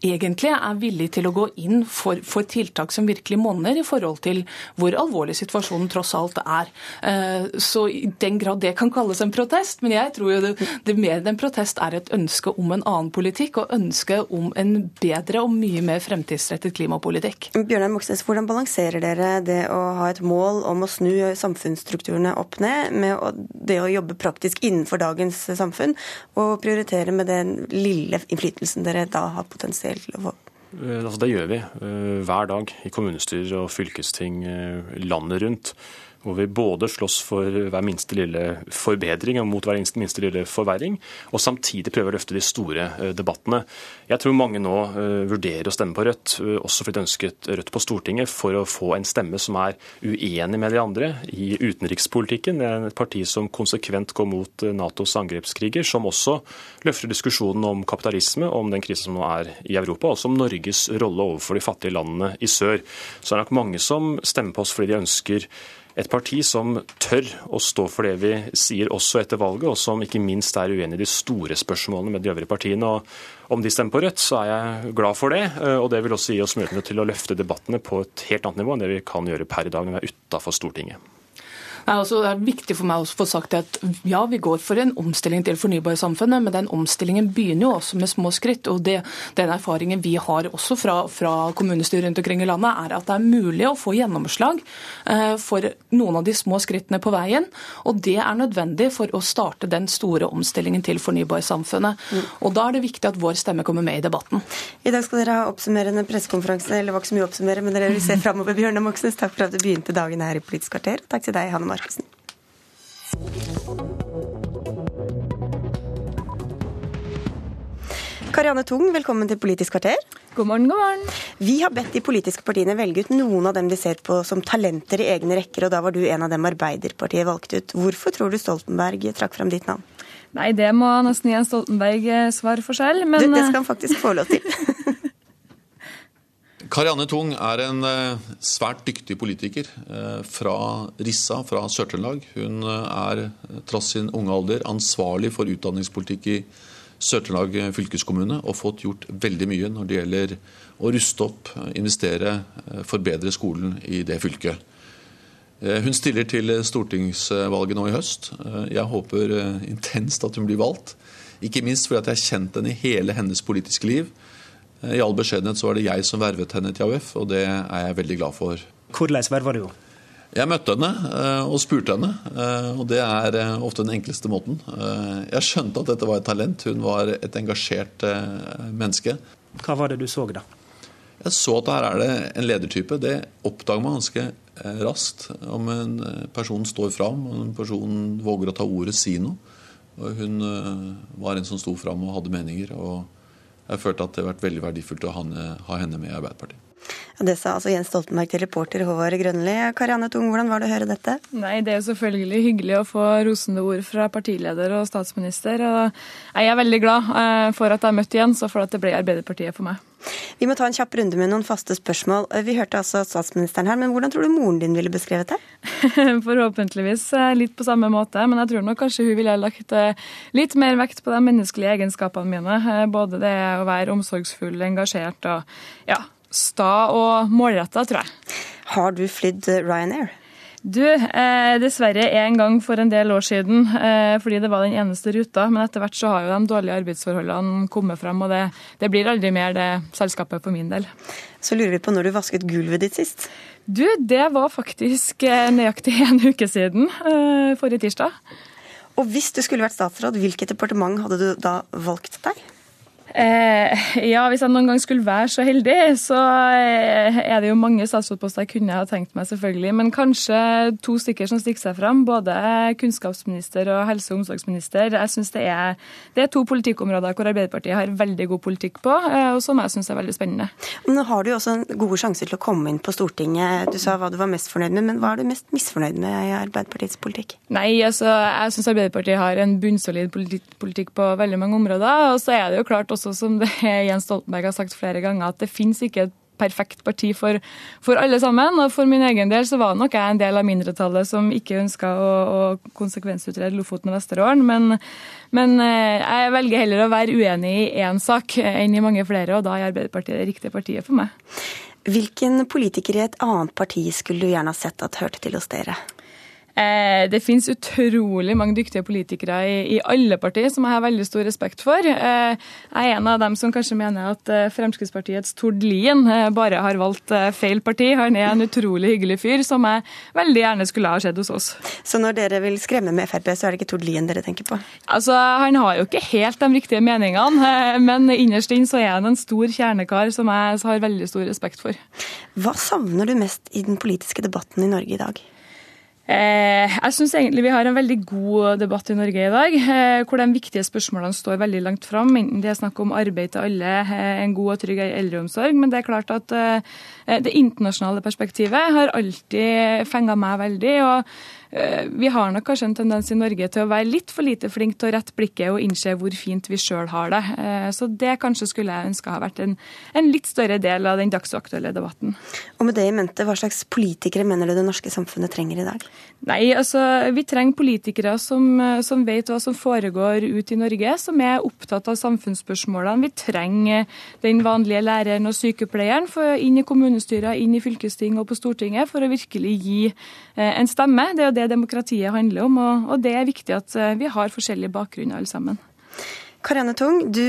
Speaker 37: egentlig er villig til å gå inn for, for, tiltak som virkelig monner i forhold til hvor alvorlig situasjonen tross alt er. Eh, så i den grad det kan kalles en protest, men jeg tror jo det, det mer enn en protest er et ønske om en annen politikk, og ønske om en bedre og mye mer fremtidsrettet klimapolitikk.
Speaker 35: Bjørnar Moxnes, hvordan balanserer dere det å ha et mål om å snu samfunnsstrukturene opp ned, med det å jobbe praktisk innenfor dagens samfunn, og prioritere med den lille innflytelsen dere da har potensielt til å få?
Speaker 36: Eh, altså, det gjør vi eh, hver dag i kommunestyrer og fylkesting eh, landet rundt hvor vi både slåss for hver minste lille forbedring og mot hver minste lille forverring, og samtidig prøver å løfte de store eh, debattene. Jeg tror mange nå eh, vurderer å stemme på Rødt, eh, også fordi de ønsket Rødt på Stortinget, for å få en stemme som er uenig med de andre i utenrikspolitikken. Det er et parti som konsekvent går mot Natos angrepskriger, som også løfter diskusjonen om kapitalisme, om den krisen som nå er i Europa, og om Norges rolle overfor de fattige landene i sør. Så det er nok mange som stemmer på oss fordi de ønsker et parti som tør å stå for det vi sier også etter valget, og som ikke minst er uenig i de store spørsmålene med de øvrige partiene. Og om de stemmer på Rødt, så er jeg glad for det. Eh, og det vil også gi oss mulighet til å løfte debattene på et helt annet nivå enn det vi kan gjøre per i dag når vi er utafor Stortinget.
Speaker 37: Altså, det er viktig for meg å få sagt at ja, vi går for en omstilling til fornybarsamfunnet, men den omstillingen begynner jo også med små skritt. og det, Den erfaringen vi har også fra, fra kommunestyret rundt omkring i landet, er at det er mulig å få gjennomslag eh, for noen av de små skrittene på veien. Og det er nødvendig for å starte den store omstillingen til fornybarsamfunnet. Mm. Og da er det viktig at vår stemme kommer med i debatten.
Speaker 35: I dag skal dere ha oppsummerende pressekonferanse, eller var ikke så mye å oppsummere, men dere vil se *laughs* framover. Bjørnar Moxnes, takk for at du begynte dagen her i Politisk kvarter. Takk til deg, Hanne Mark. Markussen. Karianne Tung, velkommen til Politisk kvarter.
Speaker 38: God morgen, god morgen.
Speaker 35: Vi har bedt de politiske partiene velge ut noen av dem de ser på som talenter i egne rekker, og da var du en av dem Arbeiderpartiet valgte ut. Hvorfor tror du Stoltenberg trakk fram ditt navn?
Speaker 38: Nei, det må nesten Jens Stoltenberg svare for selv, men
Speaker 35: du, Det skal han faktisk få lov til. *laughs*
Speaker 39: Karianne Tung er en eh, svært dyktig politiker eh, fra Rissa, fra Sør-Trøndelag. Hun eh, er, tross sin unge alder, ansvarlig for utdanningspolitikk i Sør-Trøndelag fylkeskommune og fått gjort veldig mye når det gjelder å ruste opp, investere, forbedre skolen i det fylket. Hun stiller til stortingsvalget nå i høst. Jeg håper intenst at hun blir valgt. Ikke minst fordi jeg har kjent henne i hele hennes politiske liv. Eh, I all beskjedenhet så var det jeg som vervet henne til AUF, og det er jeg veldig glad for.
Speaker 40: Hvordan verva du henne?
Speaker 39: Jeg møtte henne eh, og spurte henne, eh, og det er ofte den enkleste måten. Jeg skjønte at dette var et talent. Hun var et engasjert menneske.
Speaker 40: Hva var det du så, da?
Speaker 39: Jeg så at her er det en ledertype. Det oppdager man ganske raskt. Om en person står fram, og en person våger å ta ordet, si noe. Og hun var en som sto fram og hadde meninger. og jeg følte at det har vært veldig verdifullt å ha henne med i Arbeiderpartiet.
Speaker 35: Det sa altså Jens Stoltenberg til reporter Håvard Grønli. Karianne Tung, hvordan var det å høre dette?
Speaker 38: Nei, Det er jo selvfølgelig hyggelig å få rosende ord fra partileder og statsminister. og Jeg er veldig glad eh, for at jeg møtte Jens, og for at det ble Arbeiderpartiet for meg.
Speaker 35: Vi må ta en kjapp runde med noen faste spørsmål. Vi hørte altså statsministeren her, men hvordan tror du moren din ville beskrevet det? *laughs*
Speaker 38: Forhåpentligvis eh, litt på samme måte, men jeg tror nok kanskje hun ville lagt eh, litt mer vekt på de menneskelige egenskapene mine. Både det å være omsorgsfull, engasjert og ja, sta og målretta, tror jeg.
Speaker 35: Har du flydd Ryanair?
Speaker 38: Du, eh, dessverre en gang for en del år siden, eh, fordi det var den eneste ruta. Men etter hvert så har jo de dårlige arbeidsforholdene kommet frem, og det, det blir aldri mer det selskapet for min del.
Speaker 35: Så lurer vi på når du vasket gulvet ditt sist?
Speaker 38: Du, det var faktisk eh, nøyaktig *laughs* en uke siden, eh, forrige tirsdag.
Speaker 35: Og hvis du skulle vært statsråd, hvilket departement hadde du da valgt deg?
Speaker 38: Eh, ja, hvis jeg noen gang skulle være så heldig, så eh, er det jo mange statsrådposter jeg kunne ha tenkt meg, selvfølgelig. Men kanskje to stykker som stikker seg fram. Både kunnskapsminister og helse- og omsorgsminister. Jeg synes det er, det er to politikkområder hvor Arbeiderpartiet har veldig god politikk på, eh, og som jeg syns er veldig spennende.
Speaker 35: Nå har du jo også gode sjanser til å komme inn på Stortinget. Du sa hva du var mest fornøyd med, men hva er du mest misfornøyd med i Arbeiderpartiets politikk?
Speaker 38: Nei, altså, jeg syns Arbeiderpartiet har en bunnsolid politikk på veldig mange områder. Og så er det jo klart også også som det *laughs* Jens Stoltenberg har sagt flere ganger, at det finnes ikke et perfekt parti for, for, alle sammen. Og for min egen del så var nok jeg en del av mindretallet som ikke ønska å, å konsekvensutrede Lofoten og Vesterålen. Men, men, jeg velger heller å være uenig i én sak enn i mange flere, og da er Arbeiderpartiet det riktige partiet for meg.
Speaker 35: Hvilken politiker i et annet parti skulle du gjerne ha sett at hørte til hos dere?
Speaker 38: Eh, det finnes utrolig mange dyktige politikere i, i, alle partier som jeg har veldig stor respekt for. Eh, jeg er en av dem som kanskje mener at eh, Fremskrittspartiets Tord Lien bare har valgt feil parti. Han er en utrolig hyggelig fyr som jeg veldig gjerne skulle ha sett hos oss.
Speaker 35: Så når dere vil skremme med Frp, så er det ikke Tord Lien dere tenker på?
Speaker 38: Altså, Han har jo ikke helt de riktige meningene, men innerst inn så er han en stor kjernekar som jeg har veldig stor respekt for.
Speaker 35: Hva savner du mest i den politiske debatten i Norge i dag?
Speaker 38: Eh, jeg syns egentlig vi har en veldig god debatt i Norge i dag, eh, hvor de viktige spørsmålene står veldig langt fram. Enten det er snakk om arbeid til alle, eh, en god og trygg eldreomsorg. Men det er klart at det internasjonale perspektivet har alltid fenga meg veldig. og vi har nok kanskje en tendens i Norge til å være litt for lite flink til å rette blikket og innse hvor fint vi sjøl har det. Eh, så det kanskje skulle jeg ønske har vært en, en, litt større del av den dagsaktuelle debatten.
Speaker 35: Og med det i mente, hva slags politikere mener du det norske samfunnet trenger i dag?
Speaker 38: Nei, altså vi trenger politikere som, som vet hva som foregår ute i Norge, som er opptatt av samfunnsspørsmålene. Vi trenger den vanlige læreren og sykepleieren for, inn i kommunestyrer, inn i fylkesting og på Stortinget for å virkelig gi eh, en stemme. Det er jo det demokratiet handler om, og, og det er viktig at eh, vi har forskjellige bakgrunner alle sammen.
Speaker 35: Karianne Tung, du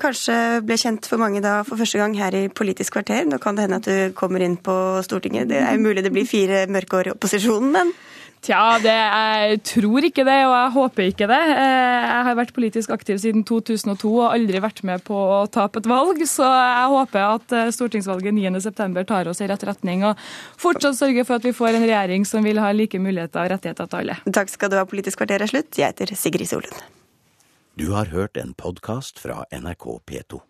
Speaker 35: kanskje ble kjent for mange da for første gang her i Politisk kvarter. Nå kan det hende at du kommer inn på Stortinget. Det er mulig det blir fire mørke år i opposisjonen, men
Speaker 38: Tja, det, jeg tror ikke det, og jeg håper ikke det. Eh, jeg har vært politisk aktiv siden 2002 og aldri vært med på å tape et valg, så jeg håper at eh, stortingsvalget 9.9 tar oss i rett retning og fortsatt sørger for at vi får en regjering som vil ha like muligheter og rettigheter til alle.
Speaker 35: Takk skal du ha, Politisk kvarter er slutt. Jeg heter Sigrid Solund.
Speaker 41: Du har hørt en podkast fra NRK P2.